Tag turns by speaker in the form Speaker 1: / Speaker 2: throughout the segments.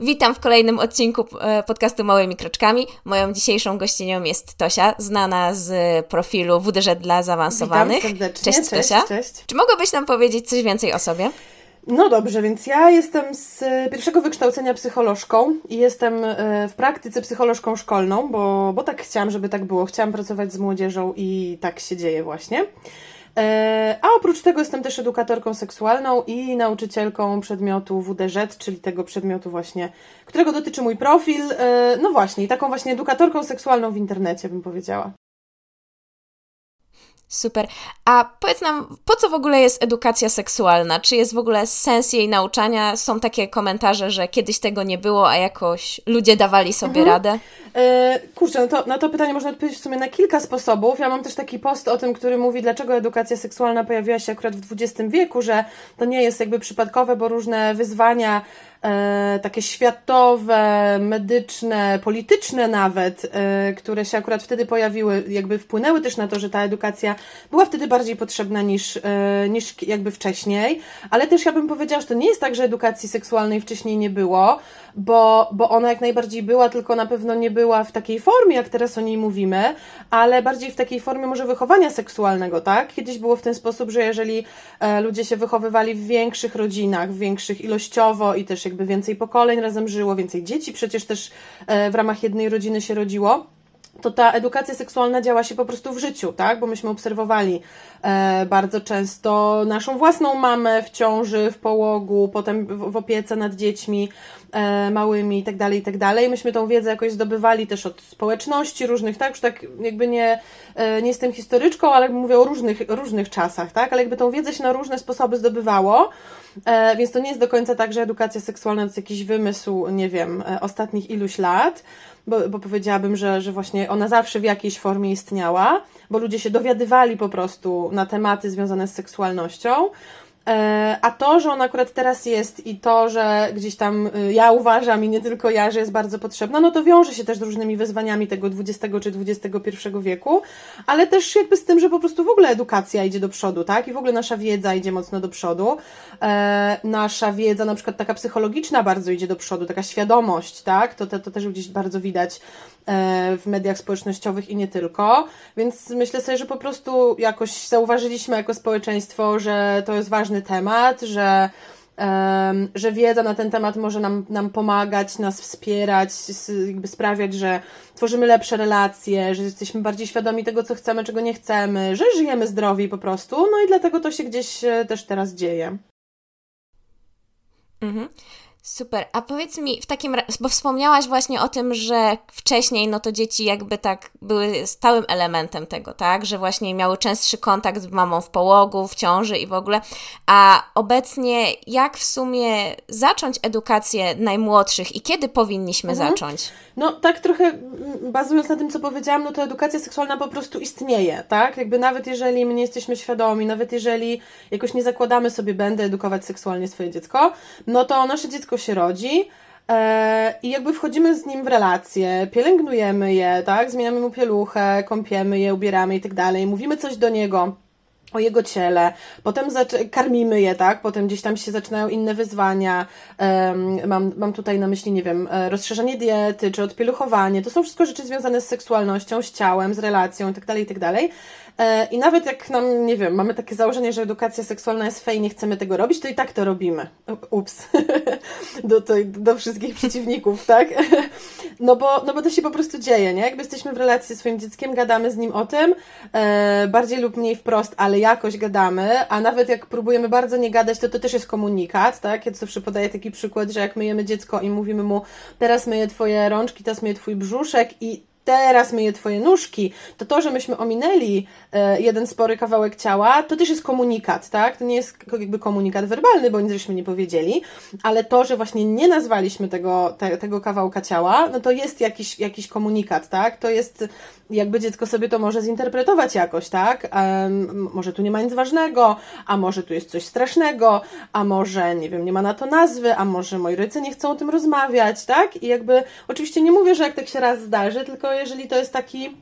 Speaker 1: Witam w kolejnym odcinku e, podcastu Małymi Kroczkami. Moją dzisiejszą gościnią jest Tosia, znana z profilu WDŻ dla zaawansowanych. Cześć,
Speaker 2: cześć
Speaker 1: Tosia.
Speaker 2: Cześć.
Speaker 1: Czy mogłabyś nam powiedzieć coś więcej o sobie?
Speaker 2: No dobrze, więc ja jestem z pierwszego wykształcenia psycholożką i jestem e, w praktyce psycholożką szkolną, bo, bo tak chciałam, żeby tak było. Chciałam pracować z młodzieżą i tak się dzieje właśnie. E, a oprócz tego jestem też edukatorką seksualną i nauczycielką przedmiotu WDŻ, czyli tego przedmiotu właśnie, którego dotyczy mój profil. E, no właśnie, taką właśnie edukatorką seksualną w internecie bym powiedziała.
Speaker 1: Super. A powiedz nam, po co w ogóle jest edukacja seksualna? Czy jest w ogóle sens jej nauczania? Są takie komentarze, że kiedyś tego nie było, a jakoś ludzie dawali sobie mhm. radę?
Speaker 2: E, kurczę, no to, na to pytanie można odpowiedzieć w sumie na kilka sposobów. Ja mam też taki post o tym, który mówi, dlaczego edukacja seksualna pojawiła się akurat w XX wieku, że to nie jest jakby przypadkowe, bo różne wyzwania takie światowe, medyczne, polityczne nawet, e, które się akurat wtedy pojawiły, jakby wpłynęły też na to, że ta edukacja była wtedy bardziej potrzebna niż, e, niż jakby wcześniej, ale też ja bym powiedziała, że to nie jest tak, że edukacji seksualnej wcześniej nie było, bo, bo ona jak najbardziej była, tylko na pewno nie była w takiej formie, jak teraz o niej mówimy, ale bardziej w takiej formie może wychowania seksualnego, tak? Kiedyś było w ten sposób, że jeżeli e, ludzie się wychowywali w większych rodzinach, w większych ilościowo i też jakby więcej pokoleń razem żyło, więcej dzieci przecież też e, w ramach jednej rodziny się rodziło, to ta edukacja seksualna działa się po prostu w życiu, tak? Bo myśmy obserwowali e, bardzo często naszą własną mamę w ciąży, w połogu, potem w, w opiece nad dziećmi e, małymi i tak dalej, i tak dalej. Myśmy tą wiedzę jakoś zdobywali też od społeczności różnych, tak? Już tak jakby nie, e, nie jestem historyczką, ale mówię o różnych, różnych czasach, tak? Ale jakby tą wiedzę się na różne sposoby zdobywało, e, więc to nie jest do końca tak, że edukacja seksualna to jest jakiś wymysł, nie wiem, e, ostatnich iluś lat, bo, bo powiedziałabym, że, że właśnie ona zawsze w jakiejś formie istniała, bo ludzie się dowiadywali po prostu na tematy związane z seksualnością. E, a to, że on akurat teraz jest i to, że gdzieś tam y, ja uważam i nie tylko ja, że jest bardzo potrzebna, no to wiąże się też z różnymi wyzwaniami tego XX czy XXI wieku, ale też jakby z tym, że po prostu w ogóle edukacja idzie do przodu, tak? I w ogóle nasza wiedza idzie mocno do przodu. E, nasza wiedza, na przykład taka psychologiczna bardzo idzie do przodu, taka świadomość, tak? To, to, to też gdzieś bardzo widać e, w mediach społecznościowych i nie tylko. Więc myślę sobie, że po prostu jakoś zauważyliśmy jako społeczeństwo, że to jest ważny temat, że, że wiedza na ten temat może nam, nam pomagać, nas wspierać, jakby sprawiać, że tworzymy lepsze relacje, że jesteśmy bardziej świadomi tego, co chcemy, czego nie chcemy, że żyjemy zdrowiej po prostu. No i dlatego to się gdzieś e, też teraz dzieje.
Speaker 1: Mhm. Super. A powiedz mi, w takim razie, bo wspomniałaś właśnie o tym, że wcześniej no to dzieci jakby tak były stałym elementem tego, tak? Że właśnie miały częstszy kontakt z mamą w połogu, w ciąży i w ogóle. A obecnie jak w sumie zacząć edukację najmłodszych i kiedy powinniśmy mhm. zacząć?
Speaker 2: No tak trochę bazując na tym, co powiedziałam, no to edukacja seksualna po prostu istnieje, tak? Jakby nawet jeżeli my nie jesteśmy świadomi, nawet jeżeli jakoś nie zakładamy sobie, będę edukować seksualnie swoje dziecko, no to nasze dziecko się rodzi, e, i jakby wchodzimy z nim w relacje, pielęgnujemy je, tak? Zmieniamy mu pieluchę, kąpiemy je, ubieramy i tak dalej, mówimy coś do niego o jego ciele, potem karmimy je, tak? Potem gdzieś tam się zaczynają inne wyzwania. Mam, mam tutaj na myśli, nie wiem, e, rozszerzanie diety, czy odpieluchowanie. To są wszystko rzeczy związane z seksualnością, z ciałem, z relacją itd., tak itd. E, I nawet jak nam, nie wiem, mamy takie założenie, że edukacja seksualna jest fej, nie chcemy tego robić, to i tak to robimy. Ups. do, to, do wszystkich przeciwników, tak? no, bo, no bo to się po prostu dzieje, nie? Jakby jesteśmy w relacji ze swoim dzieckiem, gadamy z nim o tym, e, bardziej lub mniej wprost, ale jakoś gadamy, a nawet jak próbujemy bardzo nie gadać, to to też jest komunikat, tak? Ja zawsze podaję taki przykład, że jak myjemy dziecko i mówimy mu, teraz myję twoje rączki, teraz myję twój brzuszek i teraz myję twoje nóżki, to to, że myśmy ominęli e, jeden spory kawałek ciała, to też jest komunikat, tak? To nie jest jakby komunikat werbalny, bo nic żeśmy nie powiedzieli, ale to, że właśnie nie nazwaliśmy tego, te, tego kawałka ciała, no to jest jakiś, jakiś komunikat, tak? To jest jakby dziecko sobie to może zinterpretować jakoś, tak? Um, może tu nie ma nic ważnego, a może tu jest coś strasznego, a może, nie wiem, nie ma na to nazwy, a może moi rodzice nie chcą o tym rozmawiać, tak? I jakby, oczywiście nie mówię, że jak tak się raz zdarzy, tylko jeżeli to jest taki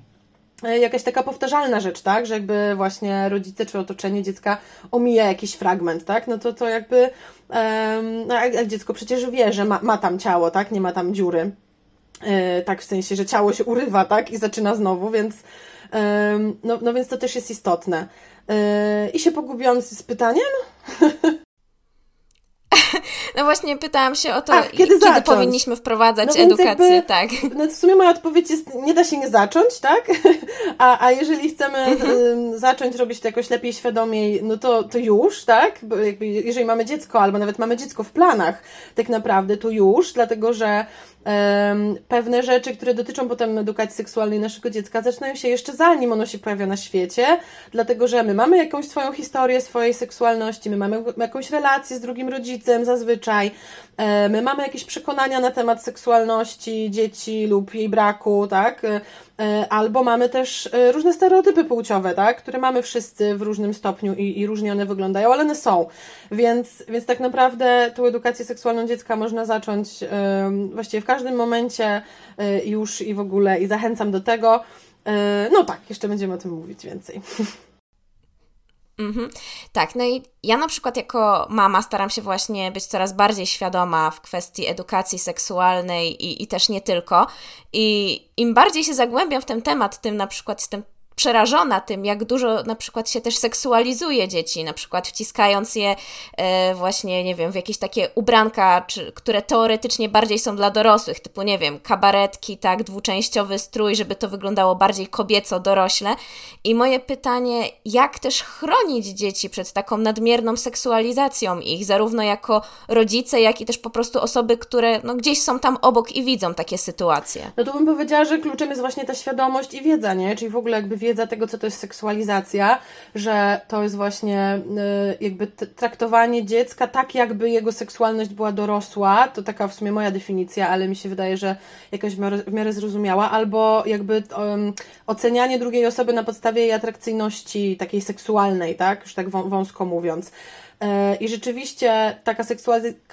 Speaker 2: e, jakaś taka powtarzalna rzecz, tak? Że jakby właśnie rodzice czy otoczenie dziecka omija jakiś fragment, tak? No to to jakby um, jak dziecko przecież wie, że ma, ma tam ciało, tak? Nie ma tam dziury. Yy, tak w sensie, że ciało się urywa, tak? I zaczyna znowu, więc um, no, no więc to też jest istotne. Yy, I się pogubiłam z, z pytaniem.
Speaker 1: No właśnie pytałam się o to, Ach, kiedy, kiedy powinniśmy wprowadzać no edukację, jakby, tak.
Speaker 2: No w sumie moja odpowiedź jest, nie da się nie zacząć, tak? A, a jeżeli chcemy mhm. zacząć robić to jakoś lepiej, świadomiej, no to, to już, tak? Bo jakby, jeżeli mamy dziecko, albo nawet mamy dziecko w planach, tak naprawdę, to już, dlatego że pewne rzeczy, które dotyczą potem edukacji seksualnej naszego dziecka, zaczynają się jeszcze zanim ono się pojawia na świecie, dlatego że my mamy jakąś swoją historię swojej seksualności, my mamy jakąś relację z drugim rodzicem zazwyczaj, my mamy jakieś przekonania na temat seksualności dzieci lub jej braku, tak? E, albo mamy też e, różne stereotypy płciowe, tak? które mamy wszyscy w różnym stopniu i, i różnie one wyglądają, ale one są. Więc, więc tak naprawdę tą edukację seksualną dziecka można zacząć właściwie w każdym momencie e, już i w ogóle i zachęcam do tego. No tak, jeszcze będziemy o tym mówić więcej.
Speaker 1: Mhm. Tak, no i ja na przykład jako mama staram się właśnie być coraz bardziej świadoma w kwestii edukacji seksualnej i, i też nie tylko. I im bardziej się zagłębiam w ten temat, tym na przykład jestem przerażona tym, jak dużo na przykład się też seksualizuje dzieci, na przykład wciskając je e, właśnie, nie wiem, w jakieś takie ubranka, czy, które teoretycznie bardziej są dla dorosłych, typu, nie wiem, kabaretki, tak, dwuczęściowy strój, żeby to wyglądało bardziej kobieco, dorośle. I moje pytanie, jak też chronić dzieci przed taką nadmierną seksualizacją ich, zarówno jako rodzice, jak i też po prostu osoby, które no, gdzieś są tam obok i widzą takie sytuacje.
Speaker 2: No to bym powiedziała, że kluczem jest właśnie ta świadomość i wiedza, nie? Czyli w ogóle jakby wiedza wiedza tego, co to jest seksualizacja, że to jest właśnie y, jakby traktowanie dziecka tak, jakby jego seksualność była dorosła. To taka w sumie moja definicja, ale mi się wydaje, że jakaś w miarę, w miarę zrozumiała. Albo jakby um, ocenianie drugiej osoby na podstawie jej atrakcyjności takiej seksualnej, tak? Już tak wąsko mówiąc. E, I rzeczywiście taka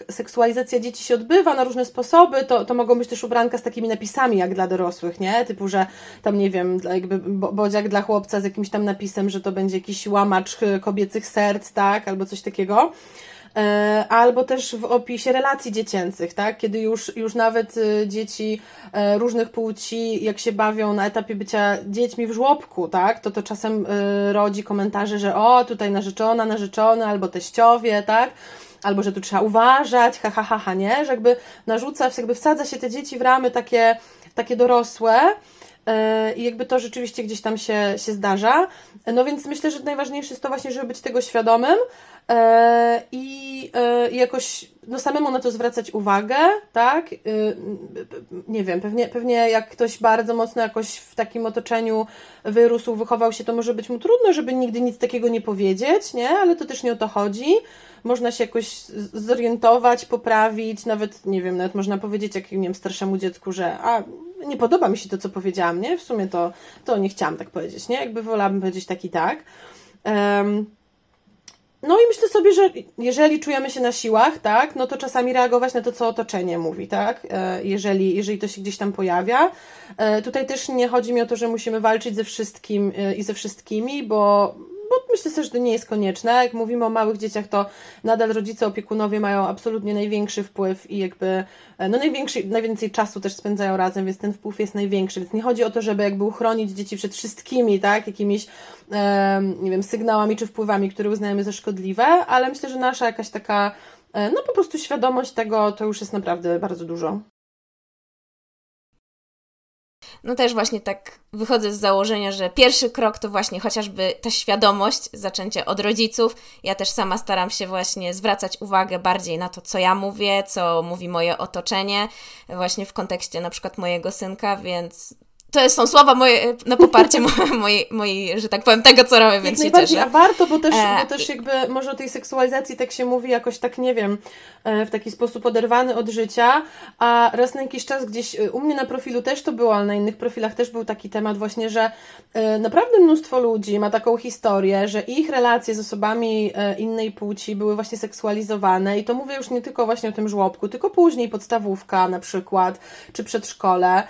Speaker 2: seksualizacja dzieci się odbywa na różne sposoby. To, to mogą być też ubranka z takimi napisami jak dla dorosłych, nie? Typu, że tam nie wiem, jakby bodziak dla chłopca z jakimś tam napisem, że to będzie jakiś łamacz kobiecych serc, tak? Albo coś takiego. E, albo też w opisie relacji dziecięcych, tak? Kiedy już, już nawet y, dzieci e, różnych płci, jak się bawią na etapie bycia dziećmi w żłobku, tak? To to czasem y, rodzi komentarze, że o, tutaj narzeczona, narzeczony, albo teściowie, tak? Albo że tu trzeba uważać, ha, ha, ha, ha nie? Że jakby narzuca, jakby wsadza się te dzieci w ramy takie, takie dorosłe, e, i jakby to rzeczywiście gdzieś tam się, się zdarza. No więc myślę, że najważniejsze jest to właśnie, żeby być tego świadomym, i e, jakoś no samemu na to zwracać uwagę, tak? E, nie wiem, pewnie, pewnie jak ktoś bardzo mocno jakoś w takim otoczeniu wyrósł, wychował się, to może być mu trudno, żeby nigdy nic takiego nie powiedzieć, nie? Ale to też nie o to chodzi. Można się jakoś zorientować, poprawić, nawet, nie wiem, nawet można powiedzieć jak, nie wiem, starszemu dziecku, że a, nie podoba mi się to, co powiedziałam, nie? W sumie to, to nie chciałam tak powiedzieć, nie? Jakby wolałabym powiedzieć tak i tak. Um, no i myślę sobie, że jeżeli czujemy się na siłach, tak, no to czasami reagować na to, co otoczenie mówi, tak, e, jeżeli, jeżeli to się gdzieś tam pojawia. E, tutaj też nie chodzi mi o to, że musimy walczyć ze wszystkim e, i ze wszystkimi, bo bo myślę sobie, że to nie jest konieczne. Jak mówimy o małych dzieciach, to nadal rodzice, opiekunowie mają absolutnie największy wpływ i jakby e, no największy, najwięcej czasu też spędzają razem, więc ten wpływ jest największy. Więc nie chodzi o to, żeby jakby uchronić dzieci przed wszystkimi, tak, jakimiś nie wiem, sygnałami czy wpływami, które uznajemy za szkodliwe, ale myślę, że nasza jakaś taka e, no po prostu świadomość tego to już jest naprawdę bardzo dużo.
Speaker 1: No też właśnie tak wychodzę z założenia, że pierwszy krok to właśnie chociażby ta świadomość, zaczęcie od rodziców. Ja też sama staram się właśnie zwracać uwagę bardziej na to, co ja mówię, co mówi moje otoczenie, właśnie w kontekście na przykład mojego synka, więc to są słowa moje, na poparcie mojej, mojej, że tak powiem, tego, co robię, więc
Speaker 2: się cieszę. A warto, bo też, e... bo też jakby może o tej seksualizacji tak się mówi jakoś tak, nie wiem, e, w taki sposób oderwany od życia, a raz na jakiś czas gdzieś e, u mnie na profilu też to było, ale na innych profilach też był taki temat właśnie, że e, naprawdę mnóstwo ludzi ma taką historię, że ich relacje z osobami innej płci były właśnie seksualizowane i to mówię już nie tylko właśnie o tym żłobku, tylko później podstawówka na przykład, czy przedszkole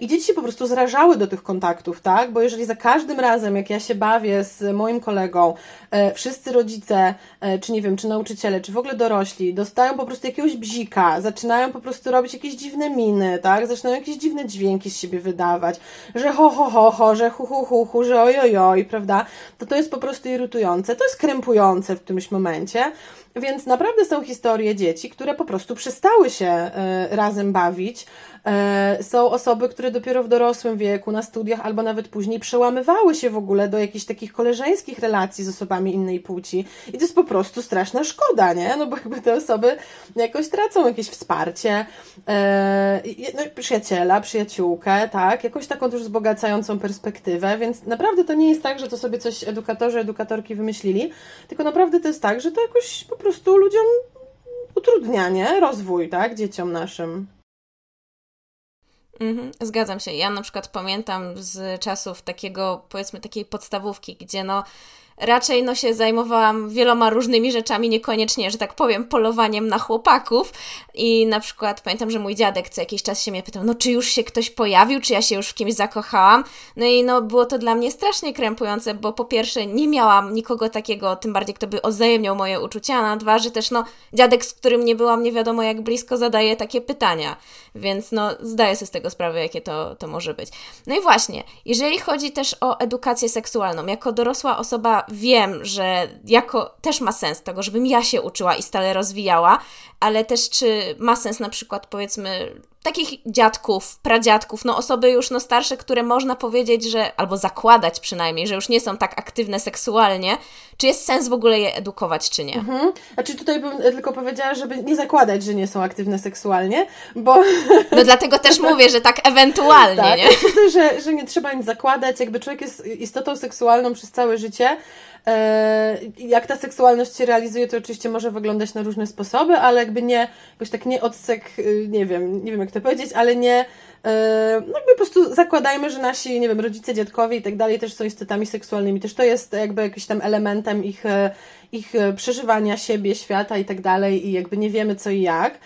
Speaker 2: i dzieci się po prostu zrażały do tych kontaktów, tak? Bo jeżeli za każdym razem, jak ja się bawię z moim kolegą, e, wszyscy rodzice, e, czy nie wiem, czy nauczyciele, czy w ogóle dorośli, dostają po prostu jakiegoś bzika, zaczynają po prostu robić jakieś dziwne miny, tak? Zaczynają jakieś dziwne dźwięki z siebie wydawać, że ho, ho, ho, ho, że hu, hu, hu, hu że oj, oj, oj, prawda? To to jest po prostu irytujące, to jest krępujące w którymś momencie, więc naprawdę są historie dzieci, które po prostu przestały się e, razem bawić, E, są osoby, które dopiero w dorosłym wieku, na studiach albo nawet później przełamywały się w ogóle do jakichś takich koleżeńskich relacji z osobami innej płci. I to jest po prostu straszna szkoda, nie? No bo jakby te osoby jakoś tracą jakieś wsparcie, e, no, przyjaciela, przyjaciółkę, tak? Jakąś taką też wzbogacającą perspektywę, więc naprawdę to nie jest tak, że to sobie coś edukatorzy, edukatorki wymyślili, tylko naprawdę to jest tak, że to jakoś po prostu ludziom utrudnia, nie? Rozwój, tak? Dzieciom naszym.
Speaker 1: Mhm, zgadzam się. Ja na przykład pamiętam z czasów takiego, powiedzmy, takiej podstawówki, gdzie no raczej no, się zajmowałam wieloma różnymi rzeczami, niekoniecznie, że tak powiem, polowaniem na chłopaków. I na przykład pamiętam, że mój dziadek co jakiś czas się mnie pytał, no czy już się ktoś pojawił, czy ja się już w kimś zakochałam. No i no było to dla mnie strasznie krępujące, bo po pierwsze nie miałam nikogo takiego, tym bardziej kto by odzajemniał moje uczucia, a na dwa, że też no dziadek, z którym nie byłam nie wiadomo jak blisko, zadaje takie pytania. Więc no zdaję sobie z tego sprawę, jakie to, to może być. No i właśnie, jeżeli chodzi też o edukację seksualną, jako dorosła osoba wiem, że jako też ma sens tego, żebym ja się uczyła i stale rozwijała, ale też czy ma sens na przykład powiedzmy takich dziadków, pradziadków, no osoby już no starsze, które można powiedzieć, że albo zakładać przynajmniej, że już nie są tak aktywne seksualnie, czy jest sens w ogóle je edukować, czy nie?
Speaker 2: Mhm. Znaczy tutaj bym tylko powiedziała, żeby nie zakładać, że nie są aktywne seksualnie, bo...
Speaker 1: No dlatego też mówię, że tak ewentualnie,
Speaker 2: tak,
Speaker 1: nie?
Speaker 2: Myślę, że, że nie trzeba nic zakładać, jakby człowiek jest istotą seksualną przez całe życie, E, jak ta seksualność się realizuje, to oczywiście może wyglądać na różne sposoby, ale jakby nie, jakoś tak nie odsek, y, nie wiem, nie wiem jak to powiedzieć, ale nie, e, no jakby po prostu zakładajmy, że nasi, nie wiem, rodzice, dziadkowie i tak dalej też są istotami seksualnymi, też to jest jakby jakimś tam elementem ich, e, ich przeżywania siebie, świata i tak dalej i jakby nie wiemy co i jak.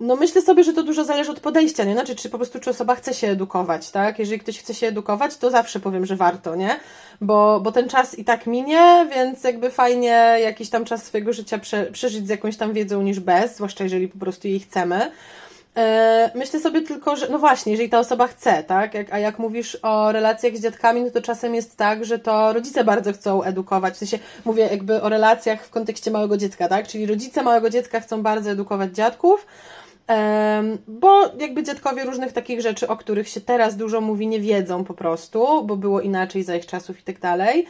Speaker 2: No myślę sobie, że to dużo zależy od podejścia, nie? Znaczy, czy po prostu czy osoba chce się edukować, tak? Jeżeli ktoś chce się edukować, to zawsze powiem, że warto, nie? Bo, bo ten czas i tak minie, więc jakby fajnie jakiś tam czas swojego życia prze, przeżyć z jakąś tam wiedzą niż bez, zwłaszcza jeżeli po prostu jej chcemy. E, myślę sobie tylko, że no właśnie, jeżeli ta osoba chce, tak? A jak mówisz o relacjach z dziadkami, no to czasem jest tak, że to rodzice bardzo chcą edukować. W sensie mówię jakby o relacjach w kontekście małego dziecka, tak? Czyli rodzice małego dziecka chcą bardzo edukować dziadków, bo jakby dziadkowie różnych takich rzeczy, o których się teraz dużo mówi, nie wiedzą po prostu, bo było inaczej za ich czasów i tak dalej.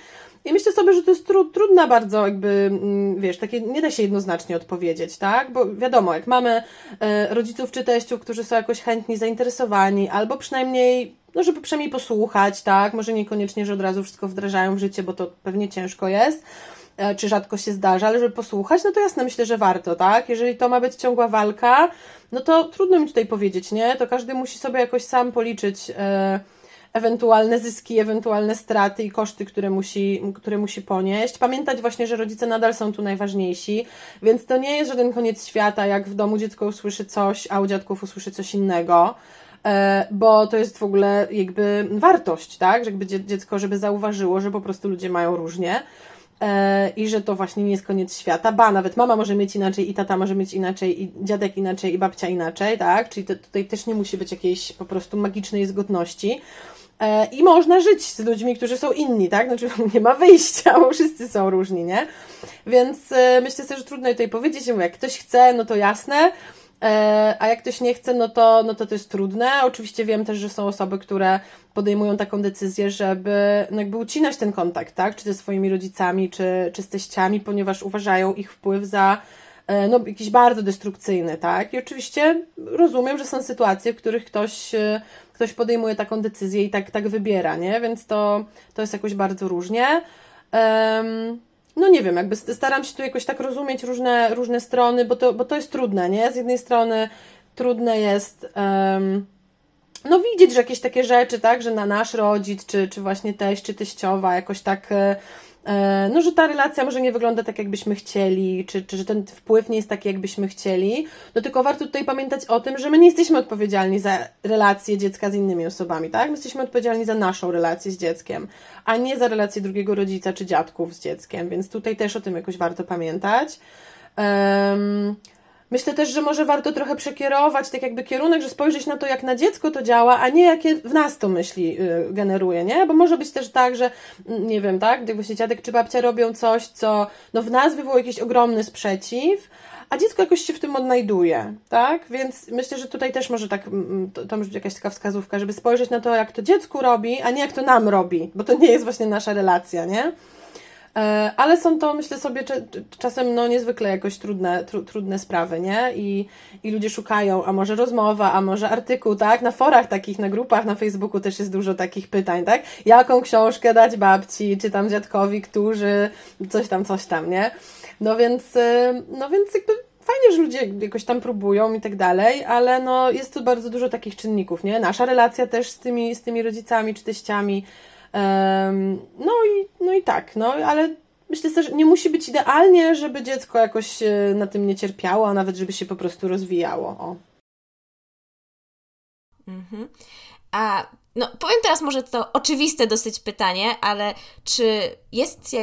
Speaker 2: I myślę sobie, że to jest tru, trudna bardzo jakby, mm, wiesz, takie nie da się jednoznacznie odpowiedzieć, tak? Bo wiadomo, jak mamy e, rodziców czy teściów, którzy są jakoś chętni, zainteresowani, albo przynajmniej, no żeby przynajmniej posłuchać, tak? Może niekoniecznie, że od razu wszystko wdrażają w życie, bo to pewnie ciężko jest, czy rzadko się zdarza, ale żeby posłuchać, no to jasne, myślę, że warto, tak? Jeżeli to ma być ciągła walka, no to trudno mi tutaj powiedzieć, nie? To każdy musi sobie jakoś sam policzyć e, ewentualne zyski, ewentualne straty i koszty, które musi, które musi ponieść. Pamiętać właśnie, że rodzice nadal są tu najważniejsi, więc to nie jest żaden koniec świata, jak w domu dziecko usłyszy coś, a u dziadków usłyszy coś innego e, bo to jest w ogóle jakby wartość, tak? Że jakby dziecko, żeby zauważyło, że po prostu ludzie mają różnie. E, i że to właśnie nie jest koniec świata. Ba, nawet mama może mieć inaczej i tata może mieć inaczej i dziadek inaczej i babcia inaczej, tak? Czyli to, tutaj też nie musi być jakiejś po prostu magicznej zgodności. E, I można żyć z ludźmi, którzy są inni, tak? Znaczy nie ma wyjścia, bo wszyscy są różni, nie? Więc e, myślę sobie, że trudno tutaj powiedzieć, jak ktoś chce, no to jasne, a jak ktoś nie chce, no to, no to to jest trudne. Oczywiście wiem też, że są osoby, które podejmują taką decyzję, żeby no jakby ucinać ten kontakt, tak? Czy ze swoimi rodzicami, czy, czy z teściami, ponieważ uważają ich wpływ za e, no, jakiś bardzo destrukcyjny, tak? I oczywiście rozumiem, że są sytuacje, w których ktoś, e, ktoś podejmuje taką decyzję i tak, tak wybiera, nie? Więc to, to jest jakoś bardzo różnie. Um, no nie wiem, jakby staram się tu jakoś tak rozumieć różne, różne strony, bo to, bo to jest trudne, nie? Z jednej strony trudne jest um, no widzieć, że jakieś takie rzeczy, tak, że na nasz rodzic, czy, czy właśnie teść, czy teściowa jakoś tak E, no, że ta relacja może nie wygląda tak, jakbyśmy chcieli, czy, czy że ten wpływ nie jest taki, jakbyśmy chcieli. No tylko warto tutaj pamiętać o tym, że my nie jesteśmy odpowiedzialni za relacje dziecka z innymi osobami, tak? My jesteśmy odpowiedzialni za naszą relację z dzieckiem, a nie za relację drugiego rodzica czy dziadków z dzieckiem, więc tutaj też o tym jakoś warto pamiętać. Myślę też, że może warto trochę przekierować tak jakby kierunek, że spojrzeć na to, jak na dziecko to działa, a nie jakie w nas to myśli y, generuje, nie? Bo może być też tak, że mm, nie wiem, tak, gdy właśnie dziadek czy babcia robią coś, co no w nas wywołuje jakiś ogromny sprzeciw, a dziecko jakoś się w tym odnajduje, tak? Więc myślę, że tutaj też może tak, mm, mm, to, to może być jakaś taka wskazówka, żeby spojrzeć na to, jak to dziecku robi, a nie jak to nam robi, bo to nie jest właśnie nasza relacja, nie? E, ale są to, myślę sobie, czasem no, niezwykle jakoś trudne, tru, trudne sprawy, nie? I, I ludzie szukają, a może rozmowa, a może artykuł, tak? Na forach takich, na grupach, na Facebooku też jest dużo takich pytań, tak? Jaką książkę dać babci, czy tam dziadkowi, którzy coś tam, coś tam, nie? No więc, e, no więc jakby fajnie, że ludzie jakoś tam próbują i tak dalej, ale no jest tu bardzo dużo takich czynników, nie? Nasza relacja też z tymi, z tymi rodzicami czy teściami, no i, no i tak, no ale myślę że nie musi być idealnie, żeby dziecko jakoś na tym nie cierpiało, a nawet żeby się po prostu rozwijało. O.
Speaker 1: Mhm. A no, powiem teraz może to oczywiste dosyć pytanie, ale czy jest,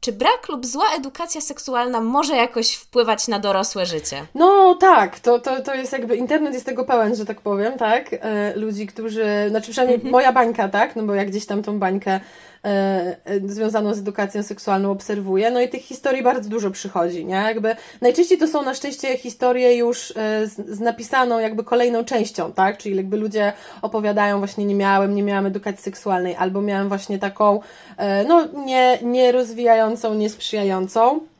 Speaker 1: czy brak lub zła edukacja seksualna może jakoś wpływać na dorosłe życie?
Speaker 2: No tak, to, to, to jest jakby, internet jest tego pełen, że tak powiem, tak? E, ludzi, którzy, znaczy przynajmniej mhm. moja bańka, tak? No bo jak gdzieś tam tą bańkę związaną z edukacją seksualną obserwuję. No i tych historii bardzo dużo przychodzi, nie? Jakby najczęściej to są na szczęście historie już e, z, z napisaną jakby kolejną częścią, tak? Czyli jakby ludzie opowiadają właśnie nie miałem, nie miałem edukacji seksualnej, albo miałem właśnie taką, no nie, nie rozwijającą, niesprzyjającą. E,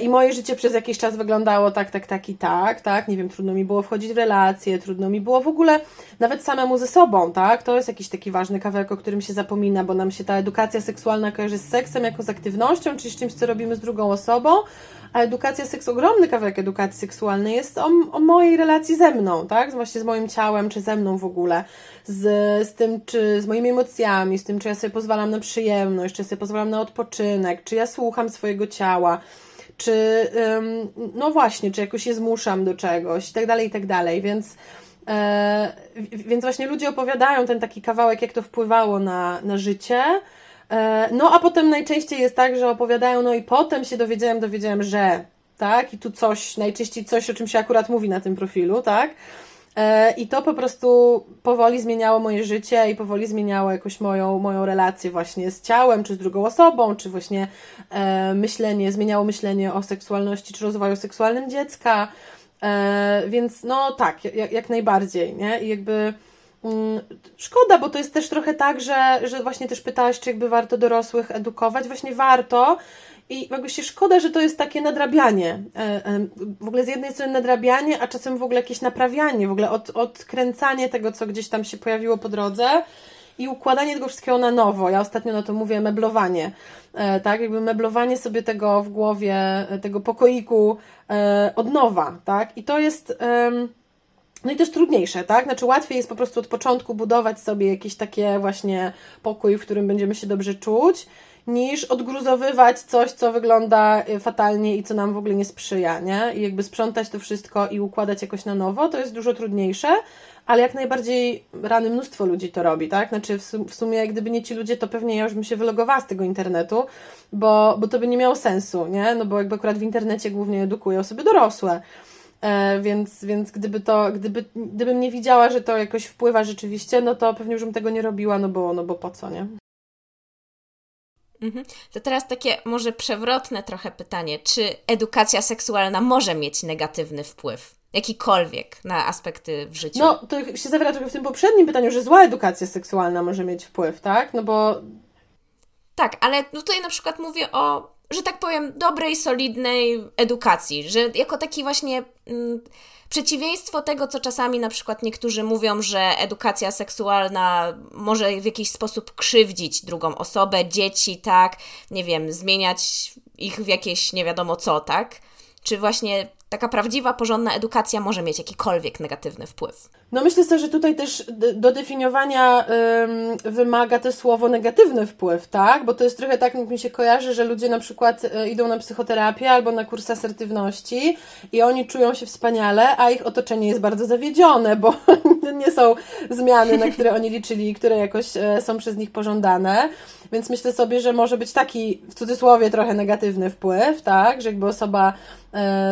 Speaker 2: I moje życie przez jakiś czas wyglądało tak, tak, tak i tak, tak, nie wiem, trudno mi było wchodzić w relacje, trudno mi było w ogóle nawet samemu ze sobą, tak, to jest jakiś taki ważny kawałek, o którym się zapomina, bo nam się ta edukacja seksualna kojarzy z seksem jako z aktywnością, czyli z czymś, co robimy z drugą osobą, a edukacja seks, ogromny kawałek edukacji seksualnej jest o, o mojej relacji ze mną, tak, właśnie z moim ciałem, czy ze mną w ogóle, z, z tym, czy z moimi emocjami, z tym, czy ja sobie pozwalam na przyjemność, czy sobie pozwalam na odpoczynek, czy ja słucham swojego ciała, czy no właśnie, czy jakoś je zmuszam do czegoś i tak dalej, i tak dalej, więc e, więc właśnie ludzie opowiadają ten taki kawałek, jak to wpływało na, na życie, e, no a potem najczęściej jest tak, że opowiadają, no i potem się dowiedziałem, dowiedziałem, że tak, i tu coś, najczęściej coś, o czym się akurat mówi na tym profilu, tak, I to po prostu powoli zmieniało moje życie i powoli zmieniało jakoś moją, moją relację właśnie z ciałem, czy z drugą osobą, czy właśnie e, myślenie, zmieniało myślenie o seksualności, czy rozwoju seksualnym dziecka. E, więc no tak, jak, jak najbardziej, nie? I jakby mm, szkoda, bo to jest też trochę tak, że, że właśnie też pytałaś, czy jakby warto dorosłych edukować. Właśnie warto, i się szkoda, że to jest takie nadrabianie. E, e, w ogóle z jednej strony nadrabianie, a czasem w ogóle jakieś naprawianie, w ogóle od, odkręcanie tego, co gdzieś tam się pojawiło po drodze i układanie tego wszystkiego na nowo. Ja ostatnio na to mówię meblowanie. E, tak, jakby meblowanie sobie tego w głowie, tego pokoiku od nowa, tak? I to jest. No i jest trudniejsze, tak? Znaczy łatwiej jest po prostu od początku budować sobie jakieś takie właśnie pokój, w którym będziemy się dobrze czuć niż odgruzowywać coś, co wygląda y, fatalnie i co nam w ogóle nie sprzyja, nie? I jakby sprzątać to wszystko i układać jakoś na nowo, to jest dużo trudniejsze, ale jak najbardziej rany mnóstwo ludzi to robi, tak? Znaczy w sumie gdyby nie ci ludzie, to pewnie ja już bym się wylogowała z tego internetu, bo, bo to by nie miało sensu, nie? No bo jakby akurat w internecie głównie edukują osoby dorosłe. E, więc, więc gdyby to, gdyby, gdybym nie widziała, że to jakoś wpływa rzeczywiście, no to pewnie już bym tego nie robiła, no bo, no bo po co, nie?
Speaker 1: Mhm. To teraz takie może przewrotne trochę pytanie. Czy edukacja seksualna może mieć negatywny wpływ? Jakikolwiek na aspekty w życiu?
Speaker 2: No, to się zawiera trochę w tym poprzednim pytaniu, że zła edukacja seksualna może mieć wpływ, tak? No bo.
Speaker 1: Tak, ale tutaj na przykład mówię o, że tak powiem, dobrej, solidnej edukacji, że jako taki właśnie. Mm, przeciwieństwo tego, co czasami na przykład niektórzy mówią, że edukacja seksualna może w jakiś sposób krzywdzić drugą osobę, dzieci, tak, nie wiem, zmieniać ich w jakieś nie wiadomo co, tak? Czy właśnie taka prawdziwa, porządna edukacja może mieć jakikolwiek negatywny wpływ.
Speaker 2: No myślę sobie, że tutaj też do definiowania ym, wymaga to słowo negatywny wpływ, tak? Bo to jest trochę tak, jak mi się kojarzy, że ludzie na przykład y, idą na psychoterapię albo na kurs asertywności i oni czują się wspaniale, a ich otoczenie jest bardzo zawiedzione, bo nie są zmiany, na które oni liczyli, które jakoś y, są przez nich pożądane. Więc myślę sobie, że może być taki w cudzysłowie trochę negatywny wpływ, tak? Że jakby osoba e,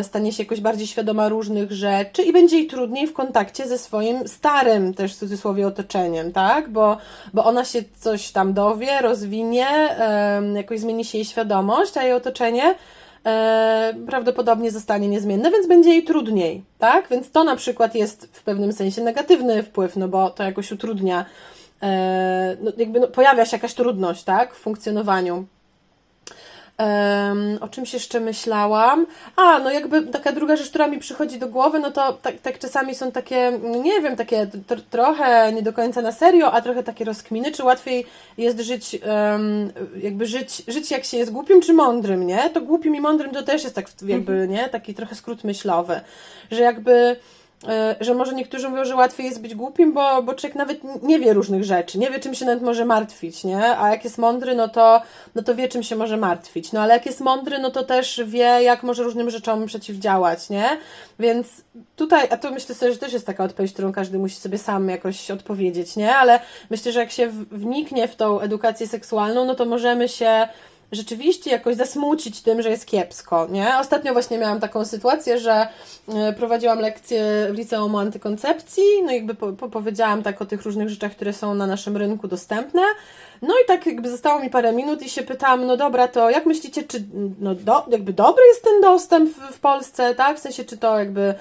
Speaker 2: stanie się jakoś bardziej świadoma różnych rzeczy i będzie jej trudniej w kontakcie ze swoim starym też w cudzysłowie otoczeniem, tak? Bo, bo ona się coś tam dowie, rozwinie, e, jakoś zmieni się jej świadomość, a jej otoczenie e, prawdopodobnie zostanie niezmienne, więc będzie jej trudniej, tak? Więc to na przykład jest w pewnym sensie negatywny wpływ, no bo to jakoś utrudnia E, no, jakby no, pojawia się jakaś trudność, tak, w funkcjonowaniu. Um, o czymś jeszcze myślałam? A, no jakby taka druga rzecz, która mi przychodzi do głowy, no to tak, tak czasami są takie, nie wiem, takie trochę nie do końca na serio, a trochę takie rozkminy, czy łatwiej jest żyć, um, jakby żyć, żyć jak się jest głupim czy mądrym, nie? To głupim i mądrym to też jest tak jakby, mhm. nie? Taki trochę skrót myślowy, że jakby że może niektórzy mówią, że łatwiej jest być głupim, bo, bo człowiek nawet nie wie różnych rzeczy, nie wie czym się nawet może martwić, nie? A jak jest mądry, no to, no to wie czym się może martwić. No ale jak jest mądry, no to też wie, jak może różnym rzeczom przeciwdziałać, nie? Więc tutaj, a to myślę sobie, że też jest taka odpowiedź, którą każdy musi sobie sam jakoś odpowiedzieć, nie? Ale myślę, że jak się wniknie w tą edukację seksualną, no to możemy się rzeczywiście jakoś zasmucić tym, że jest kiepsko, nie? Ostatnio właśnie miałam taką sytuację, że e, prowadziłam lekcję w liceum antykoncepcji, no jakby po, po powiedziałam tak o tych różnych rzeczach, które są na naszym rynku dostępne, no i tak jakby zostało mi parę minut i się pytam, no dobra, to jak myślicie, czy no do, jakby dobry jest ten dostęp w, w Polsce, tak? W sensie, czy to jakby,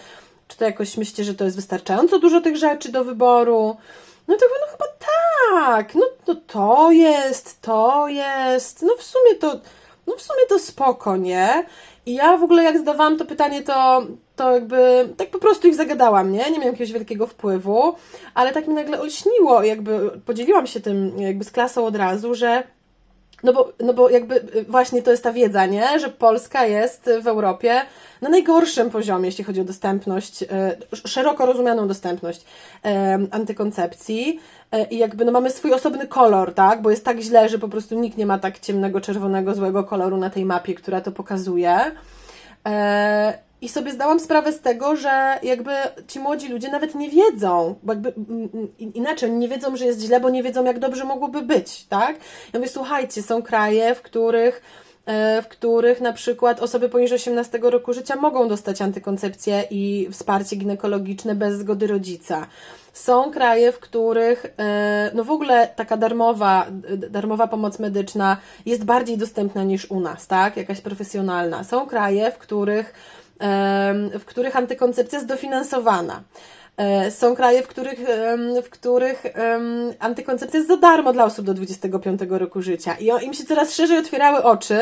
Speaker 2: czy to jakoś myślicie, że to jest wystarczająco dużo tych rzeczy do wyboru? No to no chyba tak, no, no to jest, to jest, no w sumie to, no w sumie to spoko, nie? I ja w ogóle jak zdawałam to pytanie, to, to jakby tak po prostu ich zagadałam, nie? Nie miałam jakiegoś wielkiego wpływu, ale tak mi nagle olśniło, jakby podzieliłam się tym jakby z klasą od razu, że no bo, no bo jakby y, właśnie to jest ta wiedza, nie? Że Polska jest w Europie na najgorszym poziomie, jeśli chodzi o dostępność, y, szeroko rozumianą dostępność antykoncepcji. Y, I jakby no mamy swój osobny kolor, tak? Bo jest tak źle, że po prostu nikt nie ma tak ciemnego, czerwonego, złego koloru na tej mapie, która to pokazuje. I sobie zdałam sprawę z tego, że jakby ci młodzi ludzie nawet nie wiedzą, bo jakby inaczej, nie wiedzą, że jest źle, bo nie wiedzą, jak dobrze mogłoby być, tak? Ja mówię, słuchajcie, są kraje, w których e, w których na przykład osoby poniżej 18 roku życia mogą dostać antykoncepcję i wsparcie ginekologiczne bez zgody rodzica. Są kraje, w których e, no w ogóle taka darmowa, darmowa pomoc medyczna jest bardziej dostępna niż u nas, tak? Jakaś profesjonalna. Są kraje, w których, w których antykoncepcja jest dofinansowana. E, są kraje, w których, w których antykoncepcja jest za darmo dla osób do 25 roku życia. I im się coraz szerzej otwierały oczy,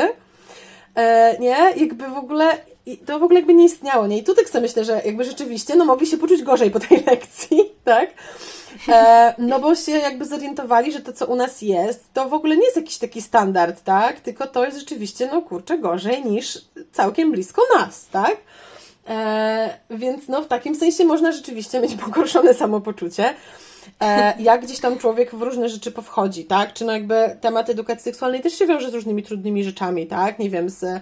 Speaker 2: e, nie? Jakby w ogóle to w ogóle jakby nie istniało, nie? I tutaj sobie myślę, że jakby rzeczywiście, no mogli się poczuć gorzej po tej lekcji, tak? E, no bo się jakby zorientowali, że to, co u nas jest, to w ogóle nie jest jakiś taki standard, tak? Tylko to jest rzeczywiście, no kurczę, gorzej niż całkiem blisko nas, tak? E, więc no w takim sensie można rzeczywiście mieć pogorszone samopoczucie. E, jak gdzieś tam człowiek w różne rzeczy powchodzi, tak? Czy no jakby temat edukacji seksualnej też się wiąże z różnymi trudnymi rzeczami, tak? Nie wiem, z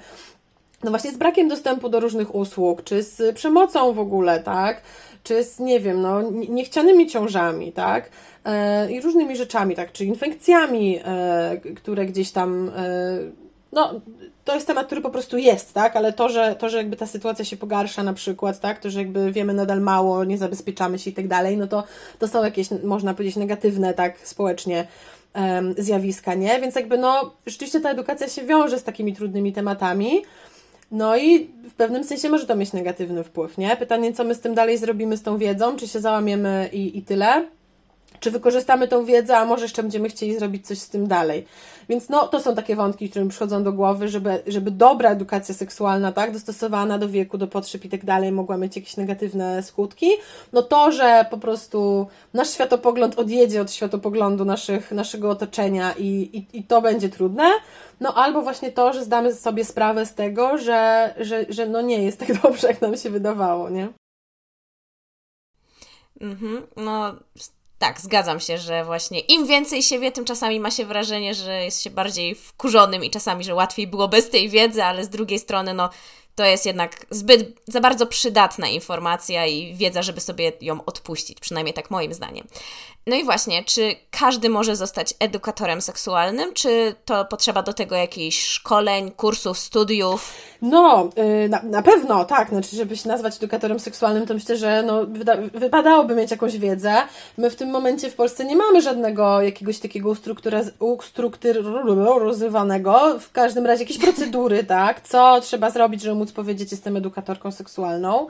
Speaker 2: no właśnie z brakiem dostępu do różnych usług, czy z przemocą w ogóle, tak? Czy z, nie wiem, no, niechcianymi ciążami, tak? E, I różnymi rzeczami, tak? Czy infekcjami, e, które gdzieś tam, e, no, to jest temat, który po prostu jest, tak? Ale to, że, to, że jakby ta sytuacja się pogarsza na przykład, tak? To, że jakby wiemy nadal mało, nie zabezpieczamy się i tak dalej, no to, to są jakieś, można powiedzieć, negatywne, tak? Społecznie zjawiska, nie? Więc jakby no, rzeczywiście ta edukacja się wiąże z takimi trudnymi tematami, no i w pewnym sensie może to mieć negatywny wpływ, nie? Pytanie, co my z tym dalej zrobimy z tą wiedzą, czy się załamiemy i, i tyle. Czy wykorzystamy tą wiedzę, a może jeszcze będziemy chcieli zrobić coś z tym dalej. Więc no, to są takie wątki, które mi przychodzą do głowy, żeby, żeby dobra edukacja seksualna, tak, dostosowana do wieku, do potrzeb i tak dalej, mogła mieć jakieś negatywne skutki. No to, że po prostu nasz światopogląd odjedzie od światopoglądu naszych, naszego otoczenia i, i, i to będzie trudne, no albo właśnie to, że zdamy sobie sprawę z tego, że, że, że no nie jest tak dobrze, jak nam się wydawało, nie?
Speaker 1: Mhm, no tak, zgadzam się, że właśnie im więcej się wie, tym czasami ma się wrażenie, że jest się bardziej wkurzonym i czasami, że łatwiej było bez tej wiedzy, ale z drugiej strony, no to jest jednak zbyt za bardzo przydatna informacja i wiedza, żeby sobie ją odpuścić, przynajmniej tak moim zdaniem. No i właśnie, czy każdy może zostać edukatorem seksualnym, czy to potrzeba do tego jakichś szkoleń, kursów, studiów?
Speaker 2: No, yy, na, na pewno, tak. Znaczy, żeby się nazwać edukatorem seksualnym, to myślę, że no, wypadałoby mieć jakąś wiedzę. My w tym momencie w Polsce nie mamy żadnego jakiegoś takiego ustrukturyzowanego, w każdym razie jakieś procedury, tak? Co trzeba zrobić, żeby móc powiedzieć, jestem edukatorką seksualną.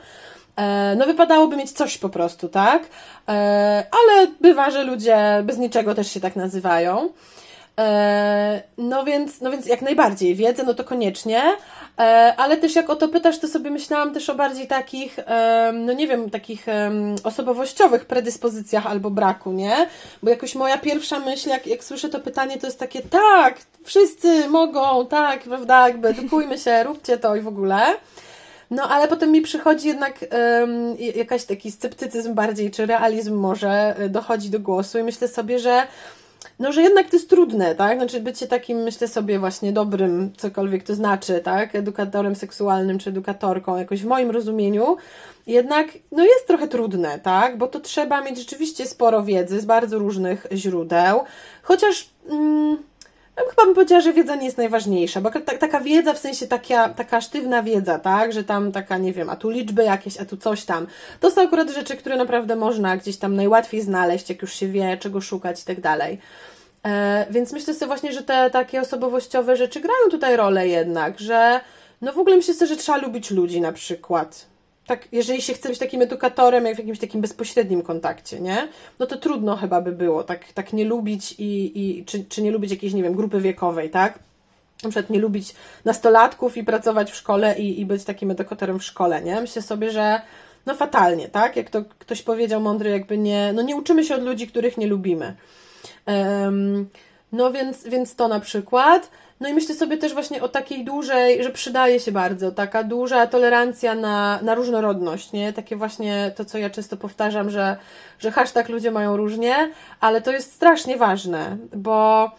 Speaker 2: E, no wypadałoby mieć coś po prostu, tak? E, ale bywa, że ludzie bez niczego też się tak nazywają. E, no więc, no więc jak najbardziej, wiedzę, no to koniecznie, ale też jak o to pytasz, to sobie myślałam też o bardziej takich, no nie wiem, takich osobowościowych predyspozycjach albo braku, nie? Bo jakoś moja pierwsza myśl, jak, jak słyszę to pytanie, to jest takie, tak, wszyscy mogą, tak, prawda, jakby edukujmy się, róbcie to i w ogóle. No ale potem mi przychodzi jednak um, jakaś taki sceptycyzm bardziej, czy realizm może e, dochodzi do głosu i myślę sobie, że no, że jednak to jest trudne, tak? Znaczy bycie takim, myślę sobie, właśnie dobrym, cokolwiek to znaczy, tak? Edukatorem seksualnym czy edukatorką, jakoś w moim rozumieniu, jednak no jest trochę trudne, tak? Bo to trzeba mieć rzeczywiście sporo wiedzy z bardzo różnych źródeł, chociaż... Mm, ja chyba bym powiedziała, że wiedza nie jest najważniejsza, bo ta, taka wiedza, w sensie taka, taka sztywna wiedza, tak, że tam taka, nie wiem, a tu liczby jakieś, a tu coś tam. To są akurat rzeczy, które naprawdę można gdzieś tam najłatwiej znaleźć, jak już się wie, czego szukać i tak dalej. E, więc myślę sobie właśnie, że te takie osobowościowe rzeczy grają tutaj rolę jednak, że no w ogóle myślę że trzeba lubić ludzi na przykład tak, jeżeli się chce być takim edukatorem, jak w jakimś takim bezpośrednim kontakcie, nie? No to trudno chyba by było tak, tak nie lubić i, i czy, czy nie lubić jakiejś, nie wiem, grupy wiekowej, tak? Na przykład nie lubić nastolatków i pracować w szkole i, i być takim edukatorem w szkole, nie? Myślę sobie, że no fatalnie, tak? Jak to ktoś powiedział mądry, jakby nie, no nie uczymy się od ludzi, których nie lubimy. Um, no więc, więc to na przykład. No i myślę sobie też właśnie o takiej dużej, że przydaje się bardzo, taka duża tolerancja na, na różnorodność, nie? Takie właśnie to, co ja często powtarzam, że, że hashtag ludzie mają różnie, ale to jest strasznie ważne, bo,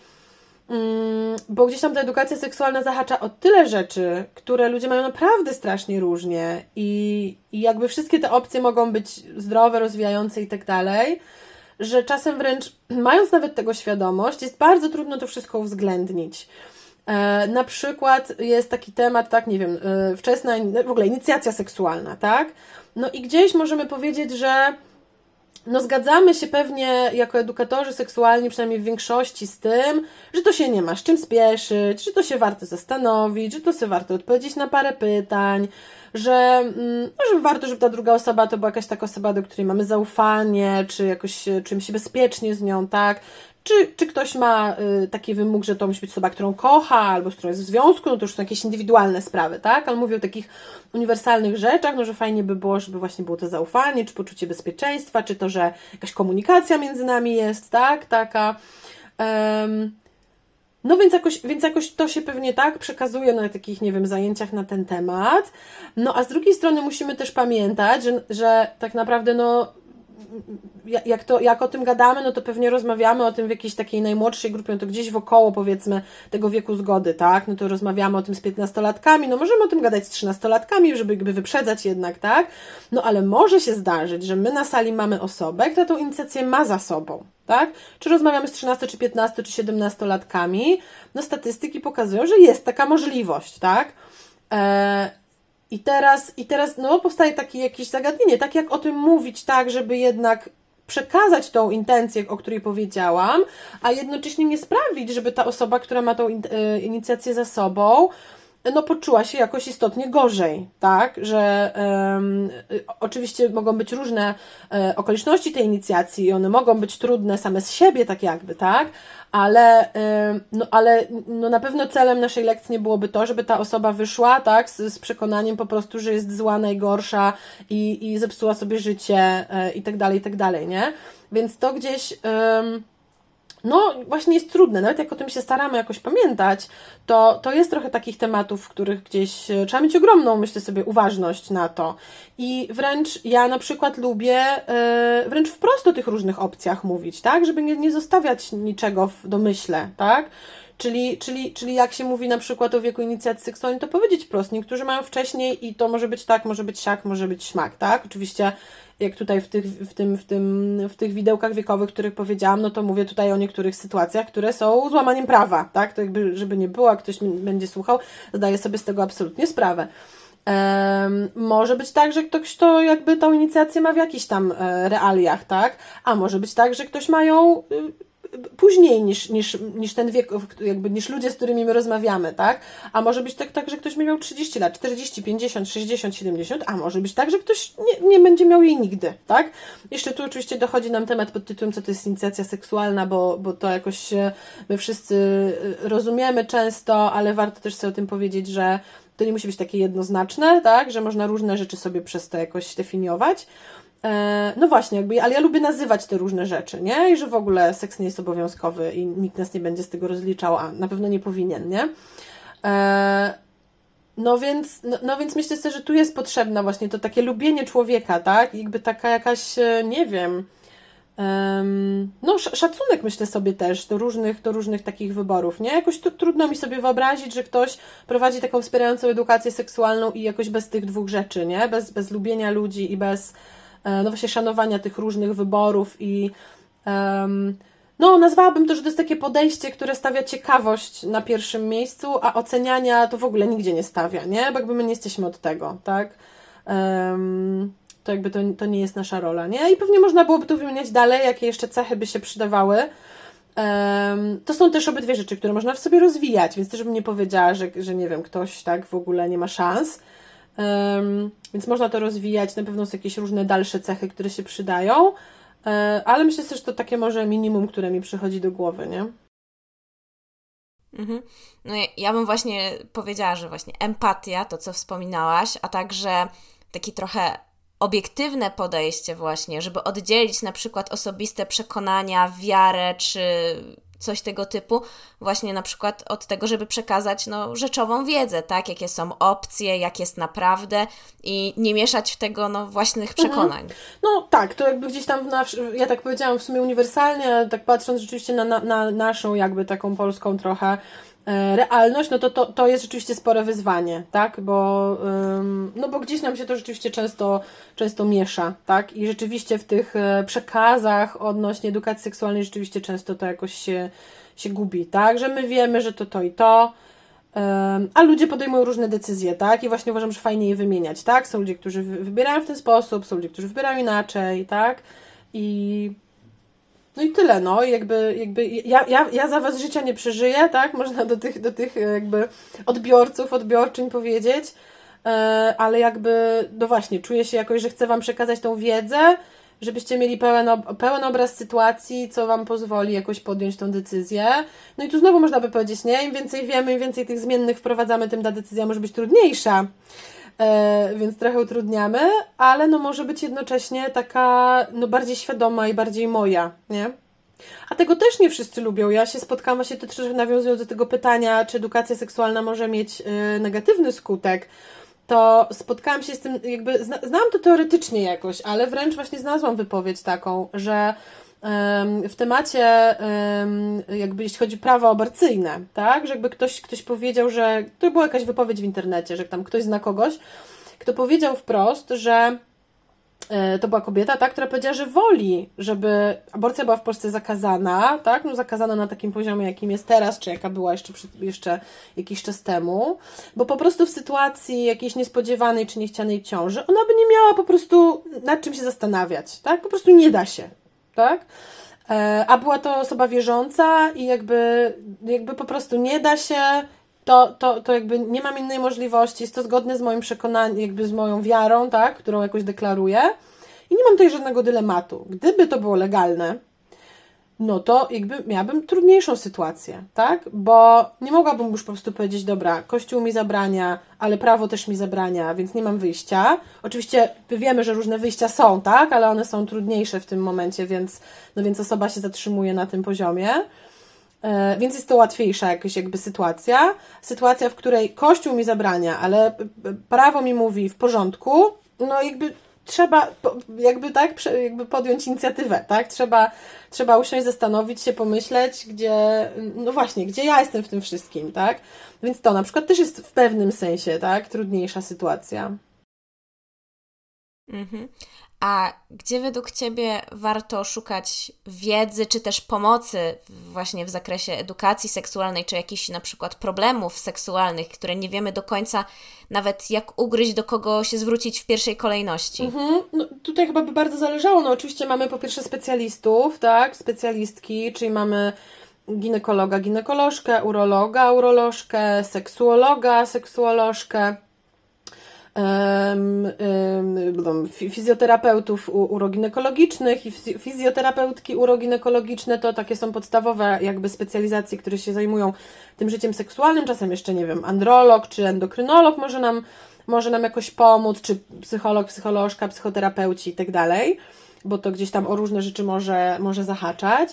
Speaker 2: mm, bo gdzieś tam ta edukacja seksualna zahacza o tyle rzeczy, które ludzie mają naprawdę strasznie różnie i, i jakby wszystkie te opcje mogą być zdrowe, rozwijające i tak dalej, że czasem wręcz, mając nawet tego świadomość, jest bardzo trudno to wszystko uwzględnić. E, na przykład jest taki temat, tak, nie wiem, e, wczesna, w ogóle inicjacja seksualna, tak? No i gdzieś możemy powiedzieć, że no zgadzamy się pewnie jako edukatorzy seksualni, przynajmniej w większości z tym, że to się nie ma z czym spieszyć, że to się warto zastanowić, że to się warto odpowiedzieć na parę pytań, że, mm, no, że warto, żeby ta druga osoba to była jakaś taka osoba, do której mamy zaufanie, czy jakoś czymś się bezpiecznie z nią, tak? Czy, czy ktoś ma y, taki wymóg, że to musi być osoba, którą kocha, albo z którą jest w związku, no to już są jakieś indywidualne sprawy, tak? Ale mówię o takich uniwersalnych rzeczach, no że fajnie by było, żeby właśnie było to zaufanie, czy poczucie bezpieczeństwa, czy to, że jakaś komunikacja między nami jest, tak? Taka. Um, no więc jakoś, więc jakoś to się pewnie tak przekazuje na takich, nie wiem, zajęciach na ten temat. No a z drugiej strony musimy też pamiętać, że, że tak naprawdę no jak, to, jak o tym gadamy, no to pewnie rozmawiamy o tym w jakiejś takiej najmłodszej grupie, no to gdzieś wokoło powiedzmy tego wieku zgody, tak? No to rozmawiamy o tym z piętnastolatkami, no możemy o tym gadać z trzynastolatkami, żeby jakby wyprzedzać jednak, tak? No ale może się zdarzyć, że my na sali mamy osobę, która tą inicjację ma za sobą, tak? Czy rozmawiamy z 13, czy 15, czy 17 latkami, no statystyki pokazują, że jest taka możliwość, tak? E, i teraz, I teraz no, powstaje takie jakieś zagadnienie, tak jak o tym mówić, tak, żeby jednak przekazać tą intencję, o której powiedziałam, a jednocześnie nie sprawić, żeby ta osoba, która ma tą e, inicjację za sobą, no, poczuła się jakoś istotnie gorzej, tak? Że um, oczywiście mogą być różne um, okoliczności tej inicjacji i one mogą być trudne same z siebie, tak jakby, tak? Ale, no, ale no, na pewno celem naszej lekcji nie byłoby to, żeby ta osoba wyszła, tak? Z, z przekonaniem po prostu, że jest zła, najgorsza i, i zepsuła sobie życie um, i tak dalej, i tak dalej, nie? Więc to gdzieś. No właśnie jest trudne, nawet jak o tym się staramy jakoś pamiętać, to, to jest trochę takich tematów, w których gdzieś e, trzeba mieć ogromną, myślę sobie, uważność na to. I wręcz ja na przykład lubię yy, wręcz wprost o tych różnych opcjach mówić, tak, żeby nie, nie zostawiać niczego w domyśle, tak, Czyli, czyli, czyli jak się mówi na przykład o wieku inicjacji seksualnej, to powiedzieć wprost. Niektórzy mają wcześniej i to może być tak, może być siak, może być śmak, tak? Oczywiście jak tutaj w tych, w tym, w tym, w tych widełkach wiekowych, których powiedziałam, no to mówię tutaj o niektórych sytuacjach, które są złamaniem prawa, tak? To jakby, żeby nie było, ktoś będzie słuchał, zdaję sobie z tego absolutnie sprawę. Um, może być tak, że ktoś to jakby tą inicjację ma w jakichś tam e, realiach, tak? A może być tak, że ktoś ma ją y, później niż, niż, niż ten wiek, jakby niż ludzie, z którymi my rozmawiamy, tak? A może być tak, tak, że ktoś miał 30 lat, 40, 50, 60, 70, a może być tak, że ktoś nie, nie będzie miał jej nigdy, tak? Jeszcze tu oczywiście dochodzi nam temat pod tytułem, co to jest inicjacja seksualna, bo, bo to jakoś my wszyscy y, rozumiemy często, ale warto też sobie o tym powiedzieć, że to nie musi być takie jednoznaczne, tak? Że można różne rzeczy sobie przez to jakoś definiować. E, no właśnie, jakby, ale ja lubię nazywać te różne rzeczy, nie? I że w ogóle seks nie jest obowiązkowy i nikt nas nie będzie z tego rozliczał, a na pewno nie powinien, nie? E, no więc, no, no, więc myślę sobie, że tu jest potrzebne właśnie to takie lubienie człowieka, tak? I jakby taka jakaś, e, nie wiem, no szacunek myślę sobie też do różnych, do różnych takich wyborów, nie? Jakoś tu, trudno mi sobie wyobrazić, że ktoś prowadzi taką wspierającą edukację seksualną i jakoś bez tych dwóch rzeczy, nie? Bez, bez lubienia ludzi i bez no właśnie szanowania tych różnych wyborów i no nazwałabym to, że to jest takie podejście, które stawia ciekawość na pierwszym miejscu, a oceniania to w ogóle nigdzie nie stawia, nie? Bo jakby my nie jesteśmy od tego, tak? To jakby to, to nie jest nasza rola, nie? I pewnie można byłoby tu wymieniać dalej, jakie jeszcze cechy by się przydawały. To są też obydwie rzeczy, które można w sobie rozwijać, więc też bym nie powiedziała, że, że nie wiem, ktoś tak w ogóle nie ma szans. Więc można to rozwijać, na pewno są jakieś różne dalsze cechy, które się przydają, e, ale myślę że to takie może minimum, które mi przychodzi do głowy, nie?
Speaker 1: Mhm. No ja bym właśnie powiedziała, że właśnie empatia, to co wspominałaś, a także taki trochę obiektywne podejście właśnie, żeby oddzielić na przykład osobiste przekonania, wiarę czy coś tego typu, właśnie na przykład od tego, żeby przekazać no, rzeczową wiedzę, tak? Jakie są opcje, jak jest naprawdę i nie mieszać w tego no, własnych mhm. przekonań. Mhm.
Speaker 2: No tak, to jakby gdzieś tam, ja tak powiedziałam w sumie uniwersalnie, tak patrząc rzeczywiście na, na, na naszą jakby taką polską trochę realność, no to, to, to jest rzeczywiście spore wyzwanie, tak? Bo, no bo gdzieś nam się to rzeczywiście często, często miesza, tak? I rzeczywiście w tych e, przekazach odnośnie edukacji seksualnej rzeczywiście często to jakoś się, się gubi, tak? Że my wiemy, że to to i to, a ludzie podejmują różne decyzje, tak? I właśnie uważam, że fajnie je wymieniać, tak? Są ludzie, którzy wybierają w ten sposób, są ludzie, którzy wybierają inaczej, tak? I no i tyle, no, jakby, jakby ja, ja, ja za was życia nie przeżyję, tak? Można do tych, do tych jakby odbiorców, odbiorczyń powiedzieć, e, ale jakby, no właśnie, czuję się jakoś, że chcę wam przekazać tą wiedzę, żebyście mieli pełen, pełen obraz sytuacji, co wam pozwoli jakoś podjąć tą decyzję. No i tu znowu można by powiedzieć, nie, im więcej wiemy, im więcej tych zmiennych wprowadzamy, tym ta decyzja może być trudniejsza. E, więc trochę utrudniamy, ale no może być jednocześnie taka no bardziej świadoma i bardziej moja, nie? A tego też nie wszyscy lubią. Ja się spotkałam, właśnie to nawiązując do tego pytania, czy edukacja seksualna może mieć y, negatywny skutek, to spotkałam się z tym, jakby zna, znałam to teoretycznie jakoś, ale wręcz właśnie znalazłam wypowiedź taką, że w temacie, jakby jeśli chodzi o prawa aborcyjne, tak, że jakby ktoś, ktoś powiedział, że to była jakaś wypowiedź w internecie, że tam ktoś zna kogoś, kto powiedział wprost, że e, to była kobieta, tak, która powiedziała, że woli, żeby aborcja była w Polsce zakazana, tak, no zakazana na takim poziomie, jakim jest teraz, czy jaka była jeszcze, jeszcze jakiś czas temu, bo po prostu w sytuacji jakiejś niespodziewanej czy niechcianej ciąży, ona by nie miała po prostu nad czym się zastanawiać, tak, po prostu nie da się, tak? E, a była to osoba wierząca i jakby, jakby po prostu nie da się, to, to, to jakby nie mam innej możliwości, jest to zgodne z moim przekonaniem, jakby z moją wiarą, tak, którą jakoś deklaruję i nie mam tutaj żadnego dylematu. Gdyby to było legalne, no to jakby miałabym trudniejszą sytuację, tak? Bo nie mogłabym już po prostu powiedzieć, dobra, Kościół mi zabrania, ale prawo też mi zabrania, więc nie mam wyjścia. Oczywiście wiemy, że różne wyjścia są, tak? Ale one są trudniejsze w tym momencie, więc, no więc osoba się zatrzymuje na tym poziomie. E, więc jest to łatwiejsza jakaś jakby sytuacja. Sytuacja, w której Kościół mi zabrania, ale prawo mi mówi w porządku, no jakby trzeba jakby tak, jakby podjąć inicjatywę, tak? Trzeba, trzeba usiąść, zastanowić się, pomyśleć, gdzie, no właśnie, gdzie ja jestem w tym wszystkim, tak? Więc to na przykład też jest w pewnym sensie, tak? Trudniejsza sytuacja.
Speaker 1: Mhm. A gdzie według Ciebie warto szukać wiedzy, czy też pomocy właśnie w zakresie edukacji seksualnej, czy jakichś na przykład problemów seksualnych, które nie wiemy do końca nawet jak ugryźć, do kogo się zwrócić w pierwszej kolejności?
Speaker 2: Mhm. No, tutaj chyba by bardzo zależało. No oczywiście mamy po pierwsze specjalistów, tak, specjalistki, czyli mamy ginekologa, ginekolożkę, urologa, urolożkę, seksuologa, seksuolożkę fizjoterapeutów uroginekologicznych i fizjoterapeutki uroginekologiczne to takie są podstawowe jakby specjalizacje, które się zajmują tym życiem seksualnym, czasem jeszcze nie wiem, androlog czy endokrynolog może nam, może nam jakoś pomóc, czy psycholog, psycholożka, psychoterapeuci i tak dalej bo to gdzieś tam o różne rzeczy może, może zahaczać.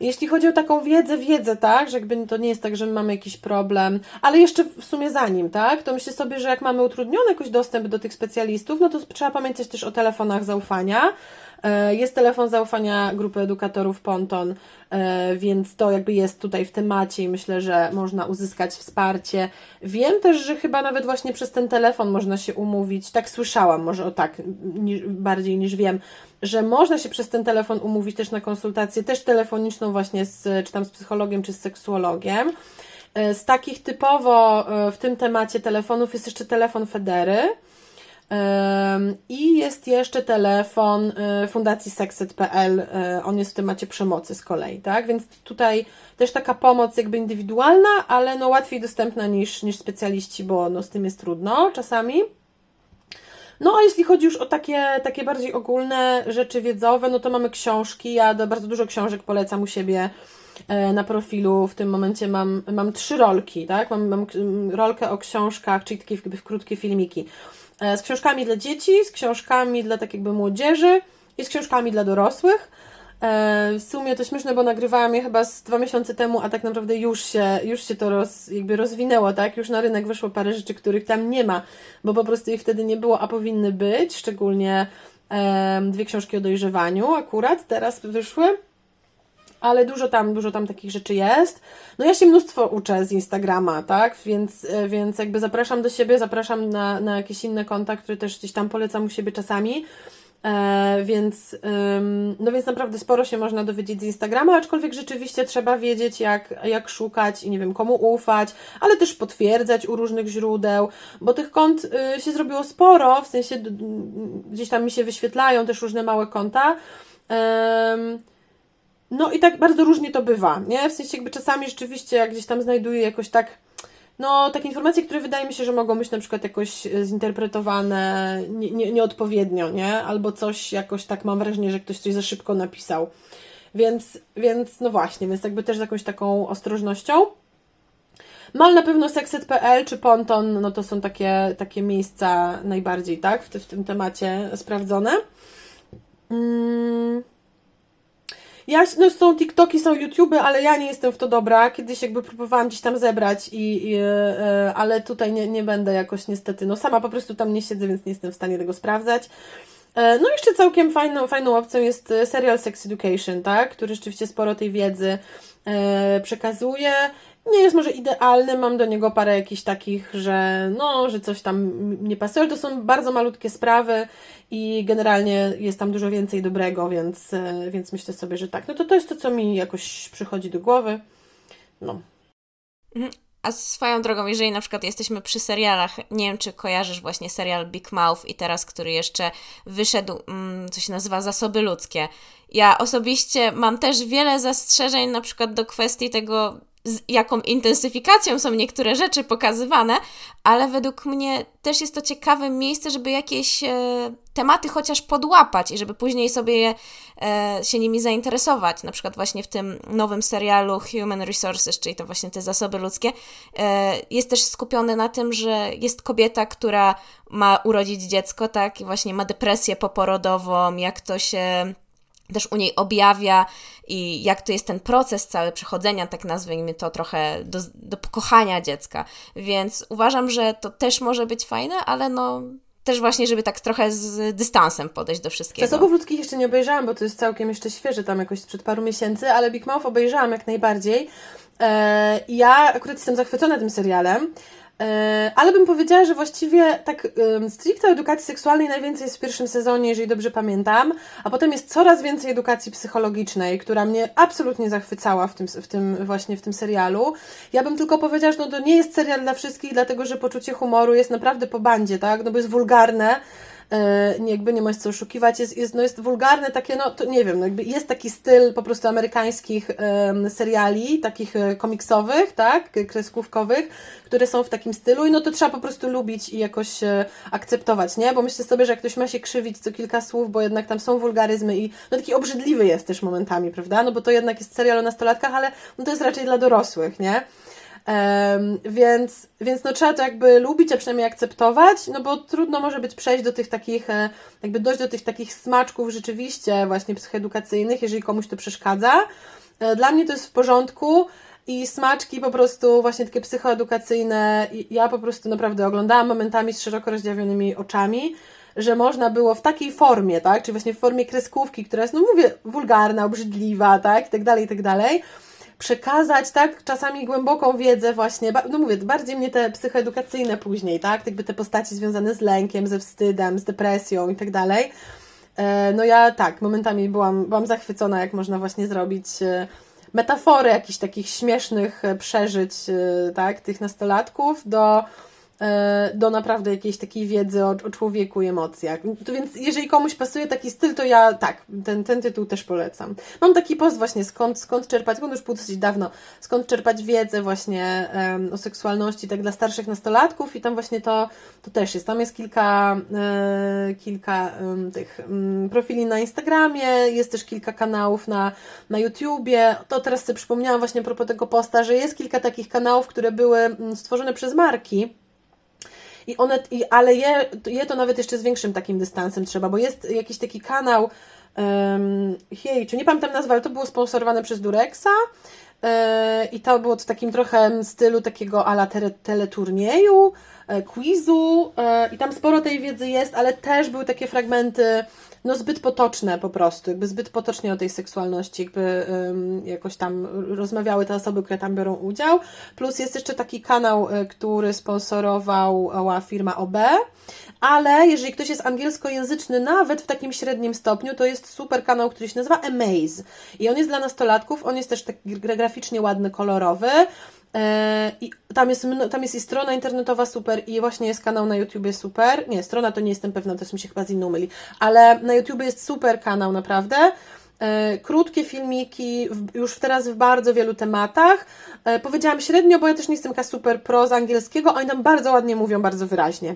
Speaker 2: Jeśli chodzi o taką wiedzę, wiedzę, tak, że jakby to nie jest tak, że my mamy jakiś problem, ale jeszcze w sumie za nim, tak, to myślę sobie, że jak mamy utrudniony jakoś dostęp do tych specjalistów, no to trzeba pamiętać też o telefonach zaufania, jest telefon zaufania grupy edukatorów Ponton, e, więc to jakby jest tutaj w temacie i myślę, że można uzyskać wsparcie. Wiem też, że chyba nawet właśnie przez ten telefon można się umówić, tak słyszałam, może o tak, bardziej niż wiem, że można się przez ten telefon umówić też na konsultację, też telefoniczną właśnie z, czy tam z psychologiem, czy z seksuologiem. E, z takich typowo w tym temacie telefonów jest jeszcze telefon Federy, i jest jeszcze telefon y, Fundacji Sexet.pl, y, on jest w temacie przemocy z kolei, tak? Więc tutaj też taka pomoc jakby indywidualna, ale no łatwiej dostępna niż, niż specjaliści, bo no z tym jest trudno czasami. No a jeśli chodzi już o takie, takie bardziej ogólne rzeczy wiedzowe, no to mamy książki. Ja bardzo dużo książek polecam u siebie e, na profilu. W tym momencie mam, mam trzy rolki, tak? Mam, mam rolkę o książkach, czyli takie jakby krótkie filmiki z książkami dla dzieci, z książkami dla tak jakby młodzieży i z książkami dla dorosłych. E, w sumie to śmieszne, bo nagrywałam je chyba z dwa miesiące temu, a tak naprawdę już się, już się to roz, jakby rozwinęło, tak? Już na rynek wyszło parę rzeczy, których tam nie ma, bo po prostu ich wtedy nie było, a powinny być, szczególnie e, dwie książki o dojrzewaniu akurat teraz wyszły ale dużo tam, dużo tam takich rzeczy jest. No ja się mnóstwo uczę z Instagrama, tak? Więc, e, więc jakby zapraszam do siebie, zapraszam na, na jakieś inne konta, które też gdzieś tam polecam u siebie czasami. E, więc, ym, no więc naprawdę sporo się można dowiedzieć z Instagrama, aczkolwiek rzeczywiście trzeba wiedzieć, jak, jak szukać i nie wiem, komu ufać, ale też potwierdzać u różnych źródeł, bo tych kont y, się zrobiło sporo, w sensie y, gdzieś tam mi się wyświetlają też różne małe konta. No i tak bardzo różnie to bywa, nie? W sensie jakby czasami rzeczywiście jak gdzieś tam znajduję jakoś tak, no takie informacje, które wydaje mi się, że mogą być na przykład jakoś e, zinterpretowane nie, nie, nieodpowiednio, nie? Albo coś jakoś tak mam wrażenie, że ktoś coś za szybko napisał. Więc, więc no właśnie, więc jakby też z jakąś taką ostrożnością. No ale na pewno sexet.pl czy Ponton, no to są takie, takie miejsca najbardziej, tak, w, w tym temacie sprawdzone. Mm. Ja, no są TikToki, są YouTube, ale ja nie jestem w to dobra. Kiedyś jakby próbowałam gdzieś tam zebrać, i, i e, ale tutaj nie, nie będę jakoś niestety, no sama po prostu tam nie siedzę, więc nie jestem w stanie tego sprawdzać. E, no jeszcze całkiem fajną, fajną opcją jest e, serial Sex Education, tak? który rzeczywiście sporo tej wiedzy e, przekazuje nie jest może idealny, mam do niego parę jakichś takich, że no, że coś tam nie pasuje, ale to są bardzo malutkie sprawy i generalnie jest tam dużo więcej dobrego, więc, e, więc myślę sobie, że tak. No to to jest to, co mi jakoś przychodzi do głowy. No.
Speaker 1: Mhm. A swoją drogą, jeżeli na przykład jesteśmy przy serialach, nie wiem, czy kojarzysz właśnie serial Big Mouth i teraz, który jeszcze wyszedł, mm, co się nazywa Zasoby Ludzkie. Ja osobiście mam też wiele zastrzeżeń na przykład do kwestii tego, z jaką intensyfikacją są niektóre rzeczy pokazywane, ale według mnie też jest to ciekawe miejsce, żeby jakieś e, tematy chociaż podłapać i żeby później sobie e, się nimi zainteresować. Na przykład właśnie w tym nowym serialu Human Resources, czyli to właśnie te zasoby ludzkie, e, jest też skupiony na tym, że jest kobieta, która ma urodzić dziecko, tak, i właśnie ma depresję poporodową, jak to się też u niej objawia i jak to jest ten proces cały przechodzenia, tak nazwijmy to trochę, do, do pokochania dziecka. Więc uważam, że to też może być fajne, ale no też właśnie, żeby tak trochę z dystansem podejść do wszystkiego.
Speaker 2: Zasobów ludzkich jeszcze nie obejrzałam, bo to jest całkiem jeszcze świeże, tam jakoś sprzed paru miesięcy, ale Big Mouth obejrzałam jak najbardziej. Eee, ja akurat jestem zachwycona tym serialem. E, ale bym powiedziała, że właściwie tak stricte edukacji seksualnej najwięcej jest w pierwszym sezonie, jeżeli dobrze pamiętam, a potem jest coraz więcej edukacji psychologicznej, która mnie absolutnie zachwycała w tym, w tym właśnie w tym serialu. Ja bym tylko powiedziała, że no to nie jest serial dla wszystkich, dlatego że poczucie humoru jest naprawdę po bandzie, tak? No bo jest wulgarne, E, jakby nie ma co oszukiwać, jest, jest, no jest wulgarne takie, no to nie wiem, no jakby jest taki styl po prostu amerykańskich seriali, takich e, komiksowych, tak, kreskówkowych, które są w takim stylu i no to trzeba po prostu lubić i jakoś e, akceptować, nie? Bo myślę sobie, że jak ktoś ma się krzywić co kilka słów, bo jednak tam są wulgaryzmy i no taki obrzydliwy jest też momentami, prawda? No bo to jednak jest serial o nastolatkach, ale no to jest raczej dla dorosłych, nie? Um, więc, więc no trzeba to jakby lubić, a przynajmniej akceptować, no bo trudno może być przejść do tych takich, e, jakby dojść do tych takich smaczków rzeczywiście właśnie psychoedukacyjnych, jeżeli komuś to przeszkadza. E, dla mnie to jest w porządku i smaczki po prostu właśnie takie psychoedukacyjne, ja po prostu naprawdę oglądałam momentami z szeroko rozdziawionymi oczami, że można było w takiej formie, tak, czyli właśnie w formie kreskówki, która jest, no mówię, wulgarna, obrzydliwa, tak, i tak dalej, i tak dalej, przekazać, tak, czasami głęboką wiedzę właśnie, no mówię, bardziej mnie te psychoedukacyjne później, tak, jakby te postaci związane z lękiem, ze wstydem, z depresją i tak dalej. E, no ja tak, momentami byłam, byłam zachwycona, jak można właśnie zrobić e, metafory jakichś takich śmiesznych e, przeżyć, tak, tych nastolatków do do naprawdę jakiejś takiej wiedzy o, o człowieku i emocjach. To więc jeżeli komuś pasuje taki styl, to ja tak, ten, ten tytuł też polecam. Mam taki post właśnie, skąd, skąd czerpać, on już był dosyć dawno, skąd czerpać wiedzę właśnie um, o seksualności tak dla starszych nastolatków i tam właśnie to, to też jest. Tam jest kilka, e, kilka tych um, profili na Instagramie, jest też kilka kanałów na, na YouTubie. To teraz sobie przypomniałam właśnie a propos tego posta, że jest kilka takich kanałów, które były mm, stworzone przez marki, i one, i, ale je, je to nawet jeszcze z większym takim dystansem trzeba, bo jest jakiś taki kanał, um, hej, czy nie pamiętam nazwy, ale to było sponsorowane przez Durexa yy, i to było w takim trochę stylu takiego ala tele, teleturnieju, yy, quizu yy, i tam sporo tej wiedzy jest, ale też były takie fragmenty no zbyt potoczne po prostu, jakby zbyt potocznie o tej seksualności, jakby um, jakoś tam rozmawiały te osoby, które tam biorą udział. Plus jest jeszcze taki kanał, e, który sponsorowała firma OB, ale jeżeli ktoś jest angielskojęzyczny, nawet w takim średnim stopniu, to jest super kanał, który się nazywa Amaze. I on jest dla nastolatków, on jest też taki graficznie ładny, kolorowy. E, I tam jest, tam jest i strona internetowa super i właśnie jest kanał na YouTubie super. Nie, strona to nie jestem pewna, to mi się chyba z inną myli, ale na YouTubie jest super kanał naprawdę. E, krótkie filmiki, już teraz w bardzo wielu tematach. E, powiedziałam średnio, bo ja też nie jestem taka super pro z angielskiego, oni tam bardzo ładnie mówią, bardzo wyraźnie.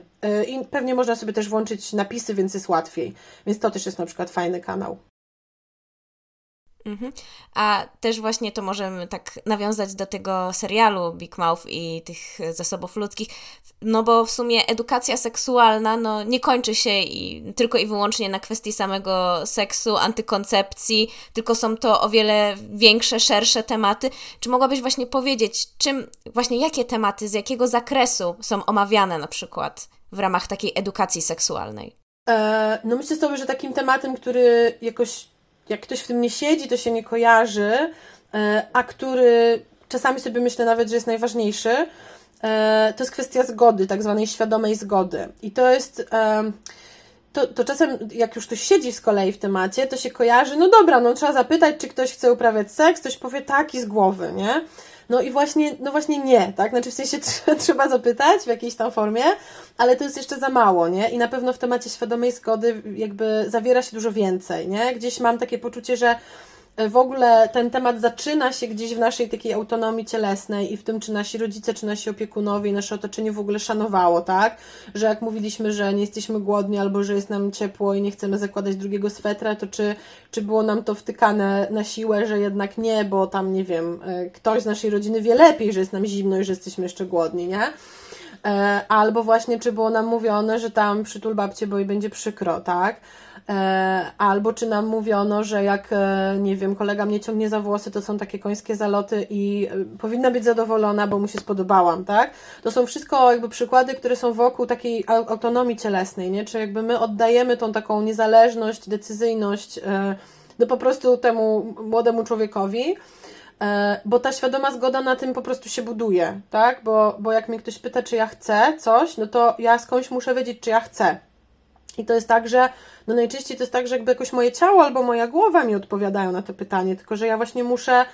Speaker 2: I pewnie można sobie też włączyć napisy, więc jest łatwiej. Więc to też jest na przykład fajny kanał.
Speaker 1: Mhm. A też właśnie to możemy tak nawiązać do tego serialu Big Mouth i tych zasobów ludzkich, no bo w sumie edukacja seksualna no, nie kończy się i, tylko i wyłącznie na kwestii samego seksu, antykoncepcji, tylko są to o wiele większe, szersze tematy. Czy mogłabyś właśnie powiedzieć, czym, właśnie jakie tematy, z jakiego zakresu są omawiane na przykład w ramach takiej edukacji seksualnej?
Speaker 2: E, no myślę sobie, że takim tematem, który jakoś jak ktoś w tym nie siedzi, to się nie kojarzy, e, a który czasami sobie myślę nawet, że jest najważniejszy, e, to jest kwestia zgody, tak zwanej świadomej zgody. I to jest. To, to czasem, jak już ktoś siedzi z kolei w temacie, to się kojarzy, no dobra, no trzeba zapytać, czy ktoś chce uprawiać seks, ktoś powie tak i z głowy, nie? No i właśnie, no właśnie nie, tak? Znaczy w sensie trzeba zapytać w jakiejś tam formie, ale to jest jeszcze za mało, nie? I na pewno w temacie świadomej zgody jakby zawiera się dużo więcej, nie? Gdzieś mam takie poczucie, że w ogóle ten temat zaczyna się gdzieś w naszej takiej autonomii cielesnej i w tym, czy nasi rodzice, czy nasi opiekunowie i nasze otoczenie w ogóle szanowało, tak? Że jak mówiliśmy, że nie jesteśmy głodni albo że jest nam ciepło i nie chcemy zakładać drugiego swetra, to czy, czy było nam to wtykane na siłę, że jednak nie, bo tam, nie wiem, e, ktoś z naszej rodziny wie lepiej, że jest nam zimno i że jesteśmy jeszcze głodni, nie? E, albo właśnie, czy było nam mówione, że tam przytul babcie, bo i będzie przykro, tak? E, albo czy nam mówiono, że jak, e, nie wiem, kolega mnie ciągnie za włosy, to są takie końskie zaloty i powinna być zadowolona, bo mu się spodobałam, tak? To są wszystko jakby przykłady, które są wokół takiej autonomii cielesnej, nie? Czy jakby my oddajemy tą taką niezależność, decyzyjność no po prostu temu młodemu człowiekowi, E, bo ta świadoma zgoda na tym po prostu się buduje, tak? Bo, bo jak mnie ktoś pyta, czy ja chcę coś, no to ja skądś muszę wiedzieć, czy ja chcę. I to jest tak, że no najczęściej to jest tak, że jakby jakoś moje ciało albo moja głowa mi odpowiadają na to pytanie, tylko że ja właśnie muszę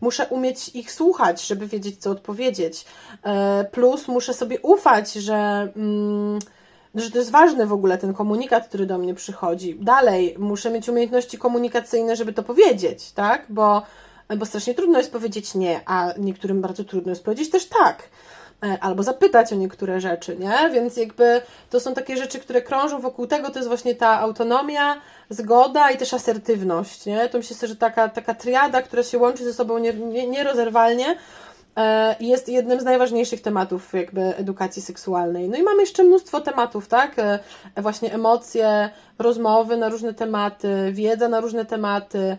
Speaker 2: muszę umieć ich słuchać, żeby wiedzieć, co odpowiedzieć. E, plus muszę sobie ufać, że, mm, że to jest ważny w ogóle ten komunikat, który do mnie przychodzi. Dalej, muszę mieć umiejętności komunikacyjne, żeby to powiedzieć, tak? Bo bo strasznie trudno jest powiedzieć nie, a niektórym bardzo trudno jest powiedzieć też tak. E, albo zapytać o niektóre rzeczy, nie? Więc jakby to są takie rzeczy, które krążą wokół tego, to jest właśnie ta autonomia, zgoda i też asertywność, nie? To myślę, że taka, taka triada, która się łączy ze sobą nierozerwalnie, nie, nie E, jest jednym z najważniejszych tematów jakby edukacji seksualnej. No i mamy jeszcze mnóstwo tematów, tak? E, właśnie emocje, rozmowy na różne tematy, wiedza na różne tematy.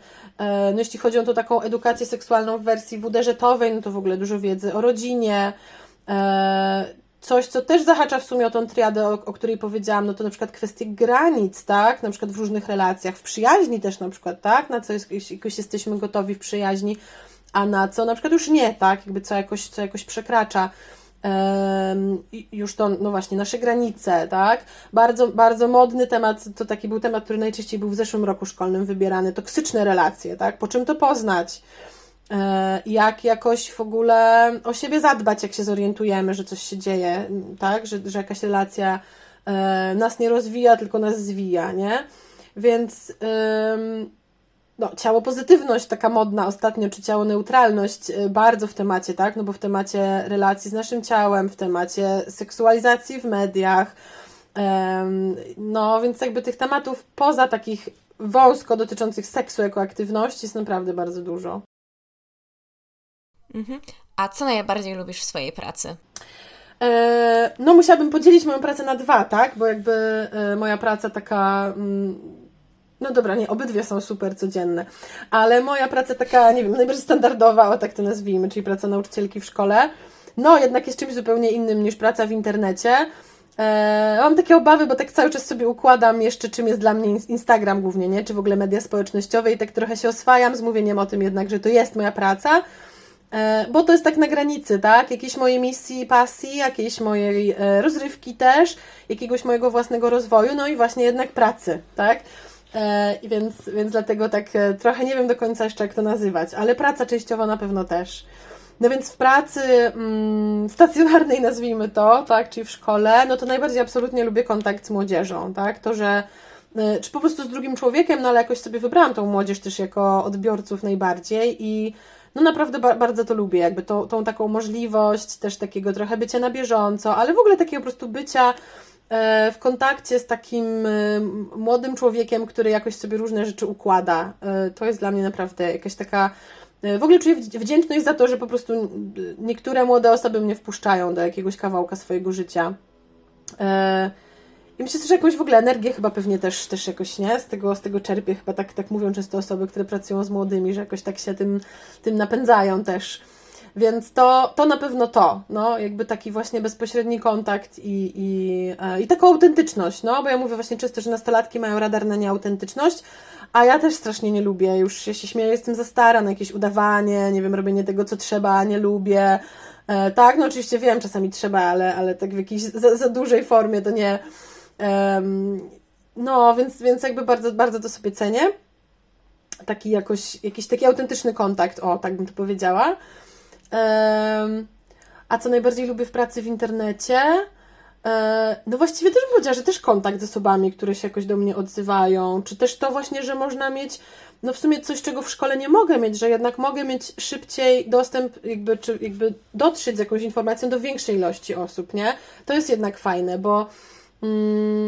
Speaker 2: No jeśli chodzi o tą taką edukację seksualną w wersji WDŻ-owej, no to w ogóle dużo wiedzy o rodzinie, Coś, co też zahacza w sumie o tą triadę, o, o, której powiedziałam, no to na przykład kwestie granic, tak? Na przykład w różnych relacjach, w przyjaźni też na przykład, tak? Na co jakoś jesteśmy gotowi w przyjaźni a na co na przykład już nie, tak? Jakby co jakoś, co jakoś przekracza już to, no właśnie, nasze granice, tak? Bardzo, bardzo modny temat, to taki był temat, który najczęściej był w zeszłym roku szkolnym wybierany, toksyczne relacje, tak? Po czym to poznać? E, jak jakoś w ogóle o siebie zadbać, jak się zorientujemy, że coś się dzieje, tak? Że, że jakaś relacja e, nas nie rozwija, tylko nas zwija, nie? Więc no, ciało pozytywność, taka modna ostatnio, czy ciało neutralność, y, bardzo w temacie, tak? No bo w temacie relacji z naszym ciałem, w temacie seksualizacji w mediach. No, więc jakby tych tematów poza takich wąsko dotyczących seksu jako aktywności jest naprawdę bardzo dużo.
Speaker 1: Mhm. A co najbardziej lubisz w swojej pracy?
Speaker 2: E, no, musiałabym podzielić moją pracę na dwa, tak? Bo jakby e, moja praca taka mm, no dobra, nie, obydwie są super codzienne, ale moja praca taka, nie wiem, najbardziej standardowa, o tak to nazwijmy, czyli praca nauczycielki w szkole, no jednak jest czymś zupełnie innym niż praca w internecie. E, mam takie obawy, bo tak cały czas sobie układam jeszcze, czym jest dla mnie Instagram głównie, nie? Czy w ogóle media społecznościowe i tak trochę się oswajam z mówieniem o tym jednak, że to jest moja praca, bo to jest tak na granicy, tak? Jakiejś mojej misji, pasji, jakiejś mojej e, rozrywki też, jakiegoś mojego własnego rozwoju, no i właśnie jednak pracy, tak? E, więc, więc dlatego tak e, trochę nie wiem do końca jeszcze, jak to nazywać, ale praca częściowo na pewno też. No więc w pracy mm, stacjonarnej, nazwijmy to, tak, czyli w szkole, no to najbardziej absolutnie lubię kontakt z młodzieżą, tak, to, że e, czy po prostu z drugim człowiekiem, no ale jakoś sobie wybrałam tą młodzież też jako odbiorców najbardziej i no naprawdę ba bardzo to lubię, jakby tą, tą taką możliwość też takiego trochę bycia na bieżąco, ale w ogóle takiego po prostu bycia E, w kontakcie z takim e, młodym człowiekiem, który jakoś sobie różne rzeczy układa. E, to jest dla mnie naprawdę jakaś taka. W ogóle czuję wdzięczność za to, że po prostu niektóre młode osoby mnie wpuszczają do jakiegoś kawałka swojego życia. I myślę, że jakąś w ogóle energię chyba pewnie też, też jakoś, nie? Z tego, z tego czerpię. Chyba tak, tak mówią często osoby, które pracują z młodymi, że jakoś tak się tym, tym napędzają też. Więc to, to na pewno to, no, jakby taki właśnie bezpośredni kontakt i, i, e, i taką autentyczność, no, bo ja mówię właśnie często, że nastolatki mają radar na nieautentyczność, a ja też strasznie nie lubię, już się, się śmieję, jestem za stara na jakieś udawanie, nie wiem, robienie tego, co trzeba, nie lubię, e, tak, no oczywiście wiem, czasami trzeba, ale, ale tak w jakiejś za, za dużej formie to nie, no, więc, więc jakby bardzo, bardzo to sobie cenię, taki jakoś, jakiś taki autentyczny kontakt, o, tak bym to powiedziała, a co najbardziej lubię w pracy w internecie? E, no właściwie też powiedziała, że też kontakt z osobami, które się jakoś do mnie odzywają, czy też to właśnie, że można mieć no w sumie coś, czego w szkole nie mogę mieć, że jednak mogę mieć szybciej dostęp, jakby, czy jakby dotrzeć z jakąś informacją do większej ilości osób, nie? To jest jednak fajne, bo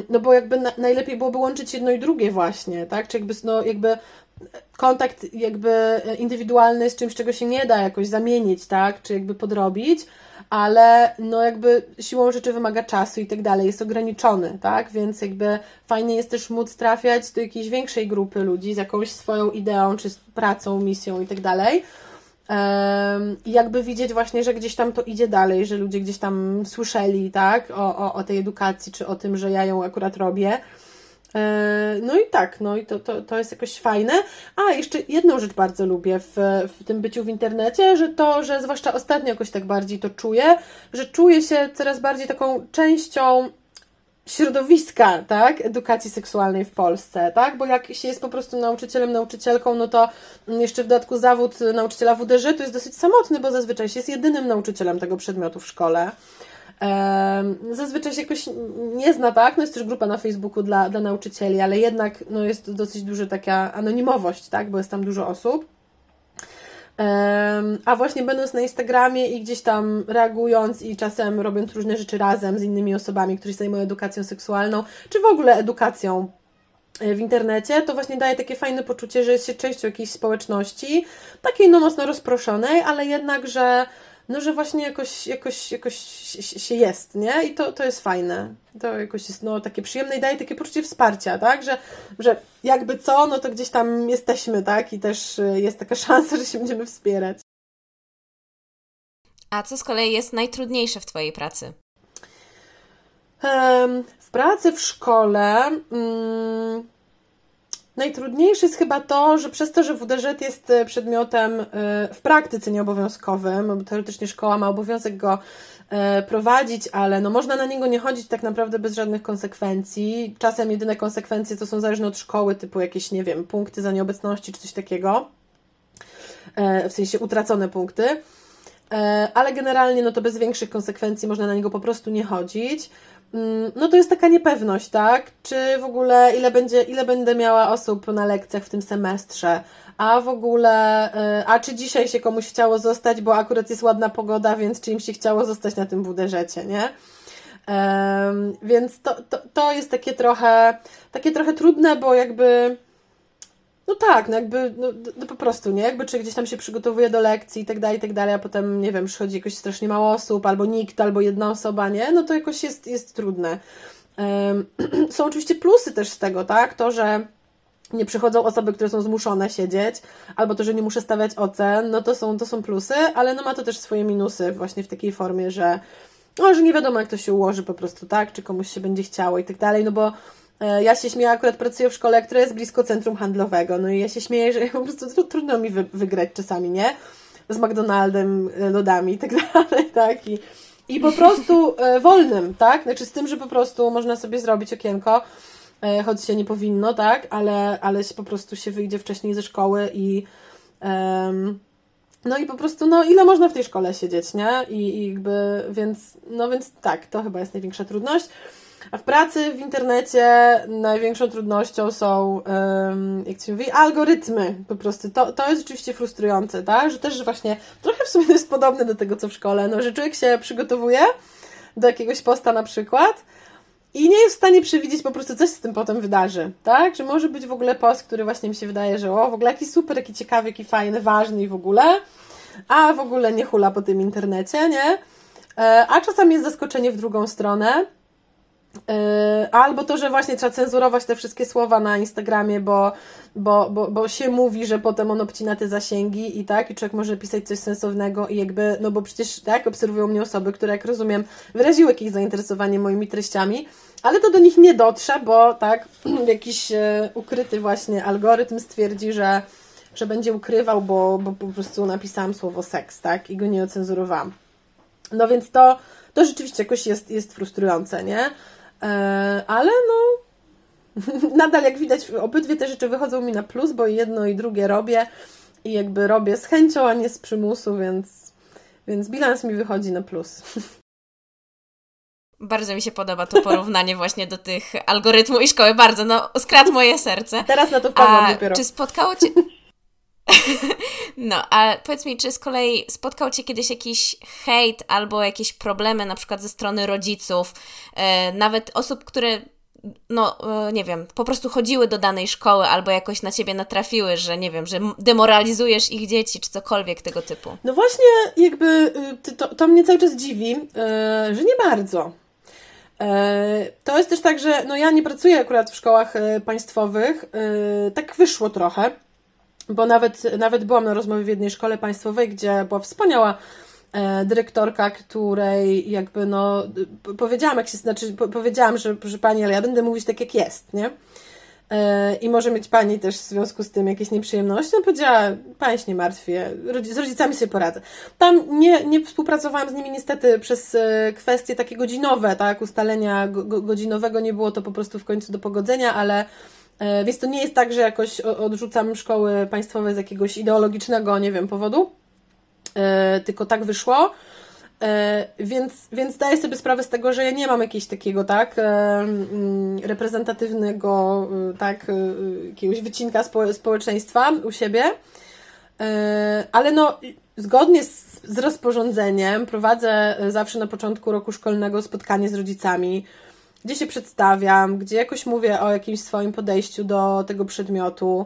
Speaker 2: no bo jakby na, najlepiej byłoby łączyć jedno i drugie właśnie, tak? Czy jakby, no jakby kontakt jakby indywidualny z czymś, czego się nie da jakoś zamienić, tak? Czy jakby podrobić, ale no jakby siłą rzeczy wymaga czasu i tak dalej, jest ograniczony, tak? Więc jakby fajnie jest też móc trafiać do jakiejś większej grupy ludzi z jakąś swoją ideą, czy pracą, misją i tak dalej. I jakby widzieć właśnie, że gdzieś tam to idzie dalej, że ludzie gdzieś tam słyszeli, tak, o, o, o tej edukacji, czy o tym, że ja ją akurat robię. No i tak, no i to, to, to jest jakoś fajne. A, jeszcze jedną rzecz bardzo lubię w, w tym byciu w internecie, że to, że zwłaszcza ostatnio jakoś tak bardziej to czuję, że czuję się coraz bardziej taką częścią środowiska, tak, edukacji seksualnej w Polsce, tak, bo jak się jest po prostu nauczycielem, nauczycielką, no to jeszcze w dodatku zawód nauczyciela WDŻ to jest dosyć samotny, bo zazwyczaj się jest jedynym nauczycielem tego przedmiotu w szkole. Zazwyczaj się jakoś nie zna, tak? No jest też grupa na Facebooku dla, dla nauczycieli, ale jednak no jest dosyć duża taka anonimowość, tak? Bo jest tam dużo osób. A właśnie będąc na Instagramie i gdzieś tam reagując i czasem robiąc różne rzeczy razem z innymi osobami, którzy się zajmują edukacją seksualną, czy w ogóle edukacją e, w internecie, to właśnie daje takie fajne poczucie, że jest się częścią jakiejś społeczności, takiej no mocno rozproszonej, ale jednak, że no, że właśnie jakoś, jakoś, jakoś się jest, nie? I to, to jest fajne. To jakoś jest no, takie przyjemne i daje takie poczucie wsparcia, tak? Że, że jakby co, no to gdzieś tam jesteśmy, tak? I też y, jest taka szansa, że się będziemy wspierać.
Speaker 1: A co z kolei jest najtrudniejsze w Twojej pracy?
Speaker 2: w pracy w szkole. Mm, Najtrudniejsze jest chyba to, że przez to, że WDŻ jest e, przedmiotem e, w praktyce nieobowiązkowym, bo teoretycznie szkoła ma obowiązek go e, prowadzić, ale no można na niego nie chodzić tak naprawdę bez żadnych konsekwencji. Czasem jedyne konsekwencje to są zależne od szkoły, typu jakieś, nie wiem, punkty za nieobecności czy coś takiego, w sensie utracone punkty. Ale generalnie no to bez większych konsekwencji można na niego po prostu nie chodzić. Mm, no to jest taka niepewność, tak? Czy w ogóle ile będzie, ile będę miała osób na lekcjach w tym semestrze? A w ogóle, y, a czy dzisiaj się komuś chciało zostać, bo akurat jest ładna pogoda, więc czy im się chciało zostać na tym WDŻ, nie? Um, więc to, to, to jest takie trochę, takie trochę trudne, bo jakby no tak, no jakby, no, no, po prostu, nie? Jakby czy gdzieś tam się przygotowuje do lekcji i tak dalej, i tak dalej, a potem, nie wiem, przychodzi jakoś strasznie mało osób, albo nikt, albo jedna osoba, nie? No to jakoś jest, jest trudne. Um, są oczywiście plusy też z tego, tak? To, że nie przychodzą osoby, które są zmuszone siedzieć, albo to, że nie muszę stawiać ocen, no to są, to są plusy, ale no ma to też swoje minusy właśnie w takiej formie, że no, że nie wiadomo, jak to się ułoży po prostu, tak? Czy komuś się będzie chciało i tak dalej, no bo ja się śmieję, akurat pracuję w szkole, która jest blisko centrum handlowego. No i ja się śmieję, że po prostu trudno mi wy, wygrać czasami, nie? Z McDonaldem, e, lodami i tak dalej, tak? I, i po prostu e, wolnym, tak? Znaczy z tym, że po prostu można sobie zrobić okienko, e, choć się nie powinno, tak? Ale, ale po prostu się wyjdzie wcześniej ze szkoły i no i po prostu, no ile można w tej szkole siedzieć, nie? I, i jakby, więc, no więc tak, to chyba jest największa trudność. A w pracy w internecie największą trudnością są, jak się mówi, algorytmy. Po prostu to, to jest oczywiście frustrujące, tak? Że też właśnie trochę w sumie to jest podobne do tego, co w szkole, no, że człowiek się przygotowuje do jakiegoś posta na przykład i nie jest w stanie przewidzieć po prostu, co się z tym potem wydarzy, tak? Że może być w ogóle post, który właśnie mi się wydaje, że o, w ogóle jaki super, jaki ciekawy, jaki fajny, ważny i w ogóle, a w ogóle nie hula po tym internecie, nie? E, a czasami jest zaskoczenie w drugą stronę, albo to, że właśnie trzeba cenzurować te wszystkie słowa na Instagramie, bo, bo, bo, bo się mówi, że potem on obcina te zasięgi i tak, i człowiek może pisać coś sensownego i jakby, no bo przecież tak, obserwują mnie osoby, które jak rozumiem wyraziły jakieś zainteresowanie moimi treściami, ale to do nich nie dotrze, bo tak, jakiś e, ukryty właśnie algorytm stwierdzi, że, że będzie ukrywał, bo, bo po prostu napisałam słowo seks, tak, i go nie ocenzurowałam. No więc to, to rzeczywiście jakoś jest, jest frustrujące, nie? E, ale no, nadal jak widać, obydwie te rzeczy wychodzą mi na plus, bo jedno i drugie robię i jakby robię z chęcią, a nie z przymusu, więc, więc bilans mi wychodzi na plus.
Speaker 1: Bardzo mi się podoba to porównanie właśnie do tych algorytmu i szkoły. Bardzo, no, skradł moje serce.
Speaker 2: Teraz na to wpadłam dopiero.
Speaker 1: Czy spotkało Cię... No, a powiedz mi, czy z kolei spotkał Cię kiedyś jakiś hejt albo jakieś problemy na przykład ze strony rodziców, e, nawet osób, które no, e, nie wiem, po prostu chodziły do danej szkoły albo jakoś na ciebie natrafiły, że nie wiem, że demoralizujesz ich dzieci, czy cokolwiek tego typu.
Speaker 2: No właśnie, jakby y, to, to mnie cały czas dziwi, y, że nie bardzo. E, to jest też tak, że no ja nie pracuję akurat w szkołach e, państwowych. Tak wyszło trochę, bo nawet, nawet byłam na rozmowie w jednej szkole państwowej, gdzie była wspaniała E, dyrektorka, której jakby no powiedziałam, jak się, znaczy powiedziałam, że proszę Pani, ale ja będę mówić tak jak jest, nie? E, I może mieć Pani też w związku z tym jakieś nieprzyjemności. No powiedziała, Pani się nie martwi, z rodzicami sobie poradzę. Tam nie, nie współpracowałam z nimi niestety przez e, kwestie takie godzinowe, tak, ustalenia godzinowego nie było to po prostu w końcu do pogodzenia, ale więc to nie jest tak, że jakoś odrzucam szkoły państwowe z jakiegoś ideologicznego, nie wiem, powodu E, tylko tak wyszło. E, więc, więc zdaję sobie sprawę z tego, że ja nie mam jakiegoś takiego, tak, e, mm, reprezentatywnego, tak, jakiegoś wycinka spo, społeczeństwa u siebie. Ale no, zgodnie z, z rozporządzeniem prowadzę zawsze na początku roku szkolnego spotkanie z rodzicami, gdzie się przedstawiam, gdzie jakoś mówię o jakimś swoim podejściu do tego przedmiotu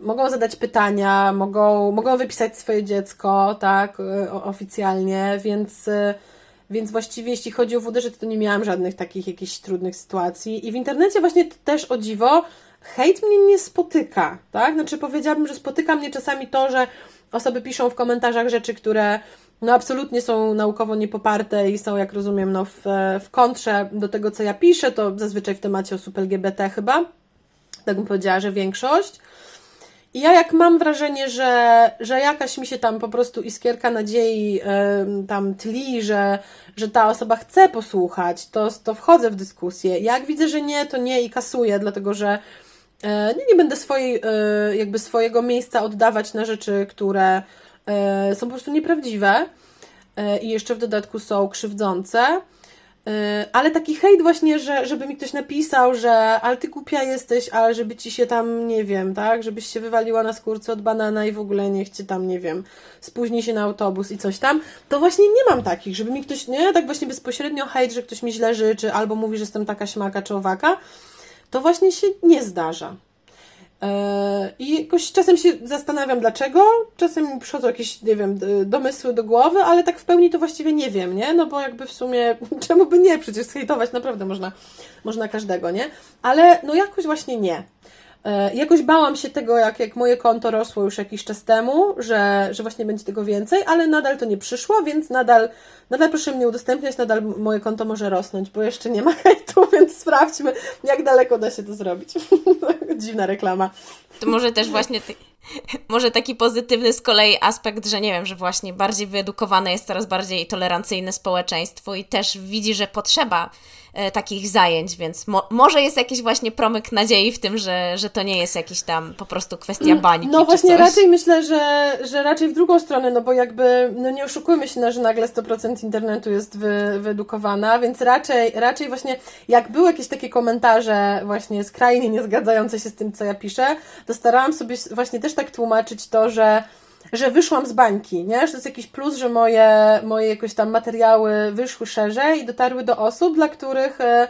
Speaker 2: mogą zadać pytania, mogą, mogą wypisać swoje dziecko, tak, y, oficjalnie, więc, y, więc właściwie jeśli chodzi o WD, to nie miałam żadnych takich jakichś trudnych sytuacji. I w internecie właśnie też o dziwo, hejt mnie nie spotyka, tak? Znaczy powiedziałabym, że spotyka mnie czasami to, że osoby piszą w komentarzach rzeczy, które no absolutnie są naukowo niepoparte i są, jak rozumiem, no w, w kontrze do tego, co ja piszę, to zazwyczaj w temacie osób LGBT chyba, tak bym powiedziała, że większość. I ja jak mam wrażenie, że, że jakaś mi się tam po prostu iskierka nadziei yy, tam tli, że, że ta osoba chce posłuchać, to, to wchodzę w dyskusję. Jak widzę, że nie, to nie i kasuję, dlatego że yy, nie, nie będę swojej, yy, jakby swojego miejsca oddawać na rzeczy, które są po prostu nieprawdziwe i jeszcze w dodatku są krzywdzące. Y, ale taki hejt właśnie, że, żeby mi ktoś napisał, że ale ty głupia jesteś, ale żeby ci się tam, nie wiem, tak, żebyś się wywaliła na skórce od banana i w ogóle niech cię tam, nie wiem, spóźni się na autobus i coś tam, to właśnie nie mam takich, żeby mi ktoś, nie, tak właśnie bezpośrednio hejt, że ktoś mi źle życzy, albo mówi, że jestem taka śmaka czy owaka, to właśnie się nie zdarza. E, I jakoś czasem się zastanawiam dlaczego, czasem mi przychodzą jakieś, nie wiem, domysły do głowy, ale tak w pełni to właściwie nie wiem, nie? No bo jakby w sumie, czemu by nie? Przecież hejtować naprawdę można, można każdego, nie? Ale no jakoś właśnie nie. E, jakoś bałam się tego, jak, jak moje konto rosło już jakiś czas temu, że, że właśnie będzie tego więcej, ale nadal to nie przyszło, więc nadal, nadal proszę mnie udostępniać, nadal moje konto może rosnąć, bo jeszcze nie ma hejtu, więc sprawdźmy, jak daleko da się to zrobić. Dziwna reklama.
Speaker 1: To może też właśnie ty, może taki pozytywny z kolei aspekt, że nie wiem, że właśnie bardziej wyedukowane jest coraz bardziej tolerancyjne społeczeństwo i też widzi, że potrzeba e, takich zajęć, więc mo może jest jakiś właśnie promyk nadziei w tym, że, że to nie jest jakiś tam po prostu kwestia bańki.
Speaker 2: No właśnie, raczej myślę, że, że raczej w drugą stronę, no bo jakby, no nie oszukujmy się, no, że nagle 100% internetu jest wy, wyedukowana, więc raczej, raczej właśnie jak były jakieś takie komentarze właśnie skrajnie niezgadzające się z tym, co ja piszę, to starałam sobie właśnie też tak tłumaczyć to, że że wyszłam z bańki, nie? Że to jest jakiś plus, że moje, moje jakoś tam materiały wyszły szerzej i dotarły do osób, dla których e,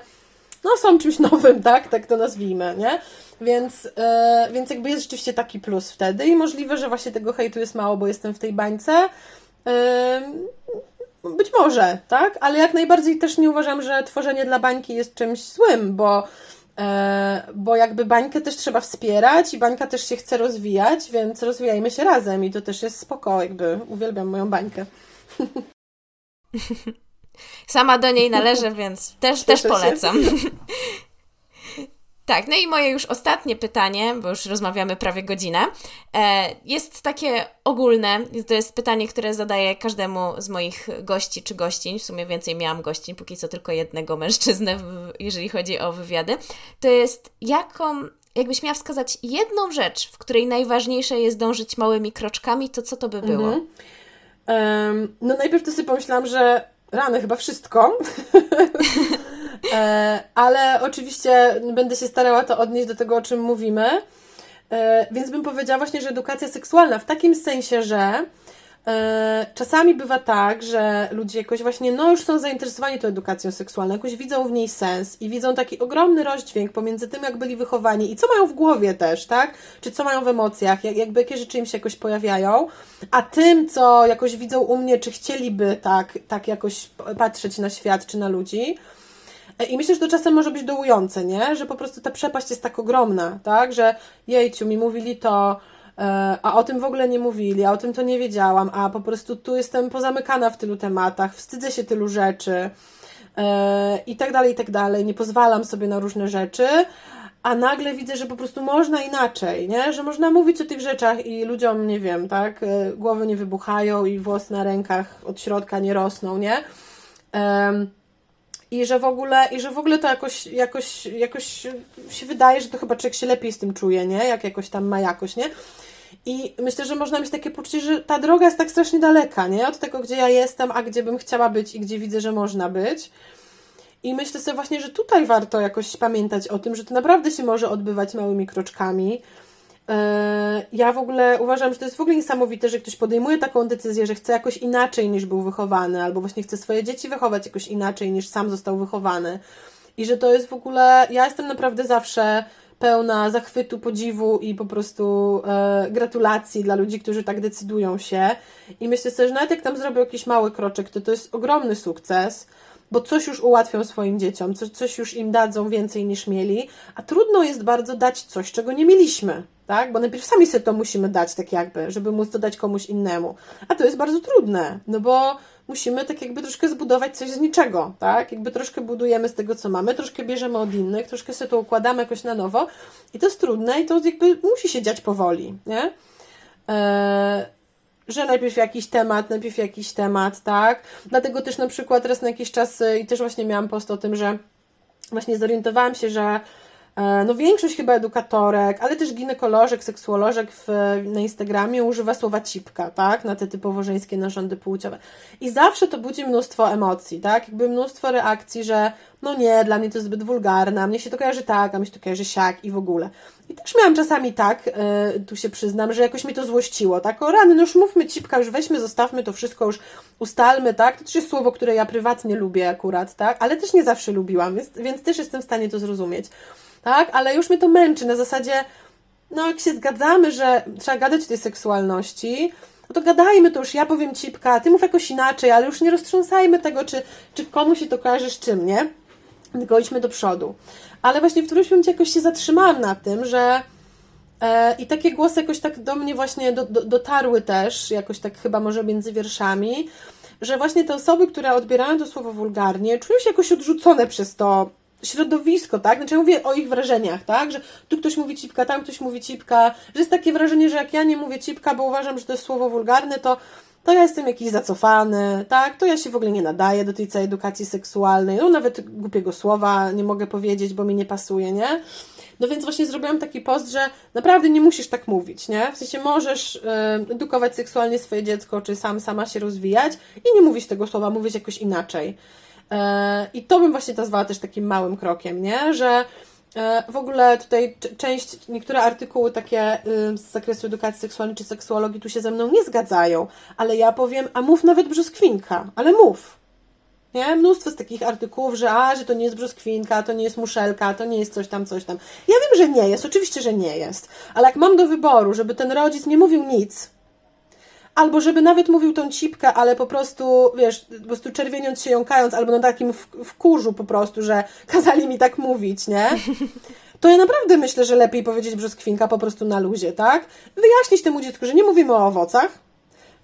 Speaker 2: no, są czymś nowym, tak? Tak to nazwijmy, nie? Więc, e, więc jakby jest rzeczywiście taki plus wtedy i możliwe, że właśnie tego hejtu jest mało, bo jestem w tej bańce. E, być może, tak? Ale jak najbardziej też nie uważam, że tworzenie dla bańki jest czymś złym, bo bo jakby bańkę też trzeba wspierać i bańka też się chce rozwijać, więc rozwijajmy się razem i to też jest spoko, jakby uwielbiam moją bańkę.
Speaker 1: Sama do niej należę, więc też, też polecam. Tak, no i moje już ostatnie pytanie, bo już rozmawiamy prawie godzinę, e, jest takie ogólne. To jest pytanie, które zadaję każdemu z moich gości czy gościń. W sumie więcej miałam gościń, póki co tylko jednego mężczyznę, jeżeli chodzi o wywiady. To jest jaką, jakbyś miała wskazać jedną rzecz, w której najważniejsze jest dążyć małymi kroczkami, to co to by było? Mhm.
Speaker 2: Um, no najpierw to sobie pomyślałam, że rany chyba wszystko. E, ale oczywiście będę się starała to odnieść do tego, o czym mówimy. E, więc bym powiedziała właśnie, że edukacja seksualna w takim sensie, że czasami bywa tak, że ludzie jakoś właśnie, no już są zainteresowani tą edukacją seksualną, jakoś widzą w niej sens i widzą taki ogromny rozdźwięk pomiędzy tym, jak byli wychowani i co mają w głowie też, tak? Czy co mają w emocjach, jak, jakby jakie rzeczy im się jakoś pojawiają, a tym, co jakoś widzą u mnie, czy chcieliby tak, tak jakoś patrzeć na świat, czy na ludzi, i myślę, że to czasem może być dołujące, nie? Że po prostu ta przepaść jest tak ogromna, tak? Że jejciu, mi mówili to, e, a o tym w ogóle nie mówili, a o tym to nie wiedziałam, a po prostu tu jestem pozamykana w tylu tematach, wstydzę się tylu rzeczy e, i tak dalej, i tak dalej, nie pozwalam sobie na różne rzeczy, a nagle widzę, że po prostu można inaczej, nie? Że można mówić o tych rzeczach i ludziom, nie wiem, tak? E, głowy nie wybuchają i włosy na rękach od środka nie rosną, nie? I że w ogóle, i że w ogóle to jakoś, jakoś, jakoś się wydaje, że to chyba człowiek się lepiej z tym czuje, nie? Jak jakoś tam ma jakoś, nie? I myślę, że można mieć takie poczucie, że ta droga jest tak strasznie daleka, nie? Od tego, gdzie ja jestem, a gdzie bym chciała być i gdzie widzę, że można być. I myślę sobie właśnie, że tutaj warto jakoś pamiętać o tym, że to naprawdę się może odbywać małymi kroczkami, E, ja w ogóle uważam, że to jest w ogóle niesamowite, że ktoś podejmuje taką decyzję, że chce jakoś inaczej niż był wychowany, albo właśnie chce swoje dzieci wychować jakoś inaczej niż sam został wychowany. I że to jest w ogóle. Ja jestem naprawdę zawsze pełna zachwytu, podziwu i po prostu e, gratulacji dla ludzi, którzy tak decydują się. I myślę sobie, że nawet jak tam zrobią jakiś mały kroczek, to to jest ogromny sukces bo coś już ułatwią swoim dzieciom, coś, coś już im dadzą więcej niż mieli, a trudno jest bardzo dać coś, czego nie mieliśmy, tak? Bo najpierw sami sobie to musimy dać, tak jakby, żeby móc to dać komuś innemu. A to jest bardzo trudne, no bo musimy tak jakby troszkę zbudować coś z niczego, tak? Jakby troszkę budujemy z tego, co mamy, troszkę bierzemy od innych, troszkę sobie to układamy jakoś na nowo i to jest trudne i to jakby musi się dziać powoli, nie? Eee, że najpierw jakiś temat, najpierw jakiś temat, tak? Dlatego też na przykład raz na jakiś czas i też właśnie miałam post o tym, że właśnie zorientowałam się, że E, no większość chyba edukatorek, ale też ginekolożek, seksuolożek w, na Instagramie używa słowa cipka, tak, na te typowo żeńskie narządy płciowe. I zawsze to budzi mnóstwo emocji, tak, jakby mnóstwo reakcji, że no nie, dla mnie to jest zbyt wulgarne, a mnie się to kojarzy tak, a mnie się to kojarzy siak i w ogóle. I też miałam czasami tak, yy, tu się przyznam, że jakoś mi to złościło, tak, o rany, no już mówmy cipka, już weźmy, zostawmy to wszystko, już ustalmy, tak, to też jest słowo, które ja prywatnie lubię akurat, tak, ale też nie zawsze lubiłam, więc, więc też jestem w stanie to zrozumieć tak? Ale już mnie to męczy na zasadzie, no jak się zgadzamy, że trzeba gadać o tej seksualności, no to gadajmy to już, ja powiem cipka, ty mów jakoś inaczej, ale już nie roztrząsajmy tego, czy, czy komu się to kojarzy z czym, nie? Tylko idźmy do przodu. Ale właśnie w którymś momencie jakoś się zatrzymałam na tym, że e, i takie głosy jakoś tak do mnie właśnie do, do, dotarły też, jakoś tak chyba może między wierszami, że właśnie te osoby, które odbierają to słowo wulgarnie, czują się jakoś odrzucone przez to, środowisko, tak? Znaczy ja mówię o ich wrażeniach, tak? Że tu ktoś mówi cipka, tam ktoś mówi cipka, że jest takie wrażenie, że jak ja nie mówię cipka, bo uważam, że to jest słowo wulgarne, to to ja jestem jakiś zacofany, tak? To ja się w ogóle nie nadaję do tej całej edukacji seksualnej. No nawet głupiego słowa nie mogę powiedzieć, bo mi nie pasuje, nie? No więc właśnie zrobiłam taki post, że naprawdę nie musisz tak mówić, nie? W sensie możesz edukować seksualnie swoje dziecko, czy sam, sama się rozwijać i nie mówić tego słowa, mówić jakoś inaczej. E, I to bym właśnie nazwała też takim małym krokiem, nie? Że e, w ogóle tutaj część, niektóre artykuły takie z zakresu edukacji seksualnej czy seksuologii tu się ze mną nie zgadzają, ale ja powiem, a mów nawet brzoskwinka, ale mów. Nie? Mnóstwo z takich artykułów, że a, że to nie jest brzoskwinka, to nie jest muszelka, to nie jest coś tam, coś tam. Ja wiem, że nie jest, oczywiście, że nie jest, ale jak mam do wyboru, żeby ten rodzic nie mówił nic, albo żeby nawet mówił tą cipkę, ale po prostu, wiesz, po prostu czerwieniąc się, jąkając, albo na takim wkurzu po prostu, że kazali mi tak mówić, nie? To ja naprawdę myślę, że lepiej powiedzieć brzoskwinka po prostu na luzie, tak? Wyjaśnić temu dziecku, że nie mówimy o owocach,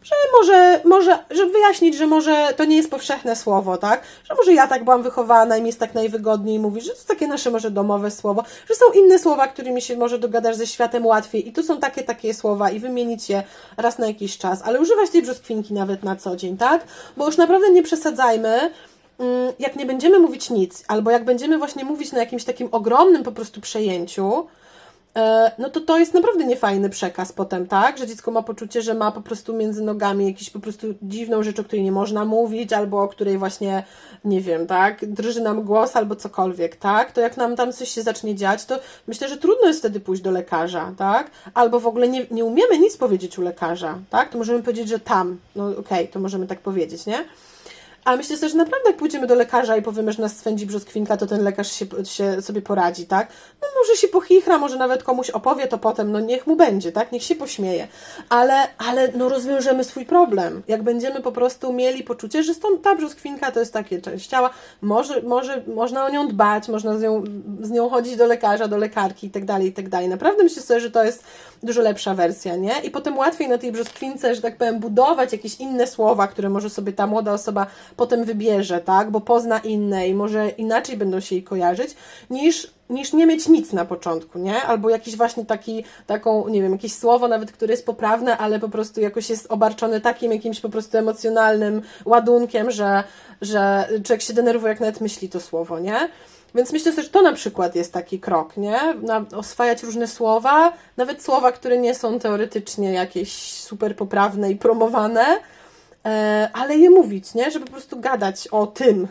Speaker 2: że może, może, żeby wyjaśnić, że może to nie jest powszechne słowo, tak? Że może ja tak byłam wychowana i mi jest tak najwygodniej mówić, że to jest takie nasze może domowe słowo, że są inne słowa, którymi się może dogadasz ze światem łatwiej i tu są takie, takie słowa i wymienić je raz na jakiś czas, ale używać tej brzoskwinki nawet na co dzień, tak? Bo już naprawdę nie przesadzajmy, mm, jak nie będziemy mówić nic, albo jak będziemy właśnie mówić na jakimś takim ogromnym po prostu przejęciu, no to to jest naprawdę niefajny przekaz potem, tak? Że dziecko ma poczucie, że ma po prostu między nogami jakąś po prostu dziwną rzecz, o której nie można mówić, albo o której właśnie, nie wiem, tak? Drży nam głos albo cokolwiek, tak? To jak nam tam coś się zacznie dziać, to myślę, że trudno jest wtedy pójść do lekarza, tak? Albo w ogóle nie, nie umiemy nic powiedzieć u lekarza, tak? To możemy powiedzieć, że tam, no okej, okay, to możemy tak powiedzieć, nie? A myślę sobie, że naprawdę jak pójdziemy do lekarza i powiemy, że nas swędzi brzoskwinka, to ten lekarz się, się sobie poradzi, tak? No może się pochichra, może nawet komuś opowie to potem, no niech mu będzie, tak? Niech się pośmieje. Ale, ale no rozwiążemy swój problem. Jak będziemy po prostu mieli poczucie, że stąd ta brzoskwinka to jest takie część ciała, może, może, można o nią dbać, można z nią, z nią chodzić do lekarza, do lekarki i tak dalej, i tak dalej. Naprawdę myślę sobie, że to jest dużo lepsza wersja, nie? I potem łatwiej na tej brzoskwince, że tak powiem, budować jakieś inne słowa, które może sobie ta młoda osoba potem wybierze, tak? Bo pozna inne i może inaczej będą się jej kojarzyć, niż, niż nie mieć nic na początku, nie? Albo jakiś właśnie taki, taką, nie wiem, jakieś słowo nawet, które jest poprawne, ale po prostu jakoś jest obarczone takim jakimś po prostu emocjonalnym ładunkiem, że, że człowiek się denerwuje, jak nawet myśli to słowo, nie? Więc myślę że to na przykład jest taki krok, nie? Na, oswajać różne słowa, nawet słowa, które nie są teoretycznie jakieś super poprawne i promowane, ale je mówić, nie? Żeby po prostu gadać o tym,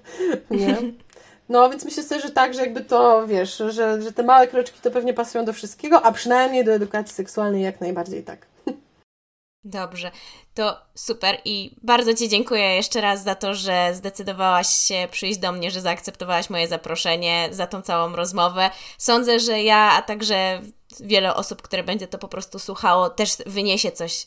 Speaker 2: nie? No, więc myślę sobie, że tak, że jakby to, wiesz, że, że te małe kroczki to pewnie pasują do wszystkiego, a przynajmniej do edukacji seksualnej jak najbardziej tak.
Speaker 1: Dobrze, to super i bardzo Ci dziękuję jeszcze raz za to, że zdecydowałaś się przyjść do mnie, że zaakceptowałaś moje zaproszenie, za tą całą rozmowę. Sądzę, że ja, a także wiele osób, które będzie to po prostu słuchało, też wyniesie coś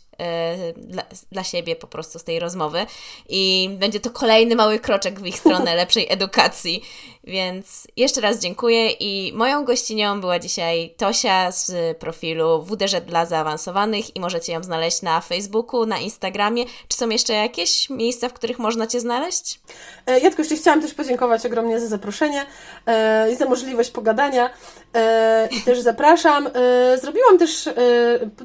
Speaker 1: dla, dla siebie po prostu z tej rozmowy i będzie to kolejny mały kroczek w ich stronę lepszej edukacji. Więc jeszcze raz dziękuję i moją gościnią była dzisiaj Tosia z profilu WDŻ dla zaawansowanych i możecie ją znaleźć na Facebooku, na Instagramie. Czy są jeszcze jakieś miejsca, w których można Cię znaleźć?
Speaker 2: E, Jadko, jeszcze chciałam też podziękować ogromnie za zaproszenie e, i za możliwość pogadania e, i też zapraszam. Zrobiłam też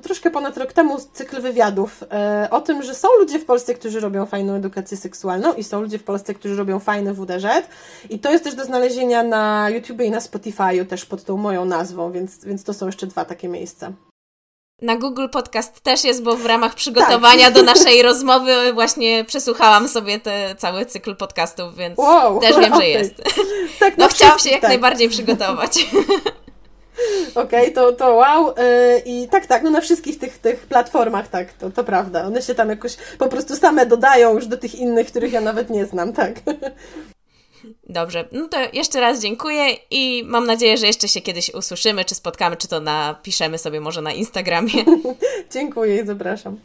Speaker 2: troszkę ponad rok temu cykl wywiadów e, o tym, że są ludzie w Polsce, którzy robią fajną edukację seksualną i są ludzie w Polsce, którzy robią fajny WDŻ i to jest też do znalezienia na YouTube i na Spotify'u też pod tą moją nazwą, więc, więc to są jeszcze dwa takie miejsca.
Speaker 1: Na Google Podcast też jest, bo w ramach przygotowania tak. do naszej rozmowy właśnie przesłuchałam sobie te, cały cykl podcastów, więc wow, też wiem, okay. że jest. Tak, no chciałam się jak tak. najbardziej przygotować.
Speaker 2: Okej, okay, to, to wow. Yy, I tak, tak, no na wszystkich tych, tych platformach, tak, to, to prawda. One się tam jakoś po prostu same dodają już do tych innych, których ja nawet nie znam, tak.
Speaker 1: Dobrze, no to jeszcze raz dziękuję i mam nadzieję, że jeszcze się kiedyś usłyszymy, czy spotkamy, czy to napiszemy sobie może na Instagramie.
Speaker 2: dziękuję i zapraszam.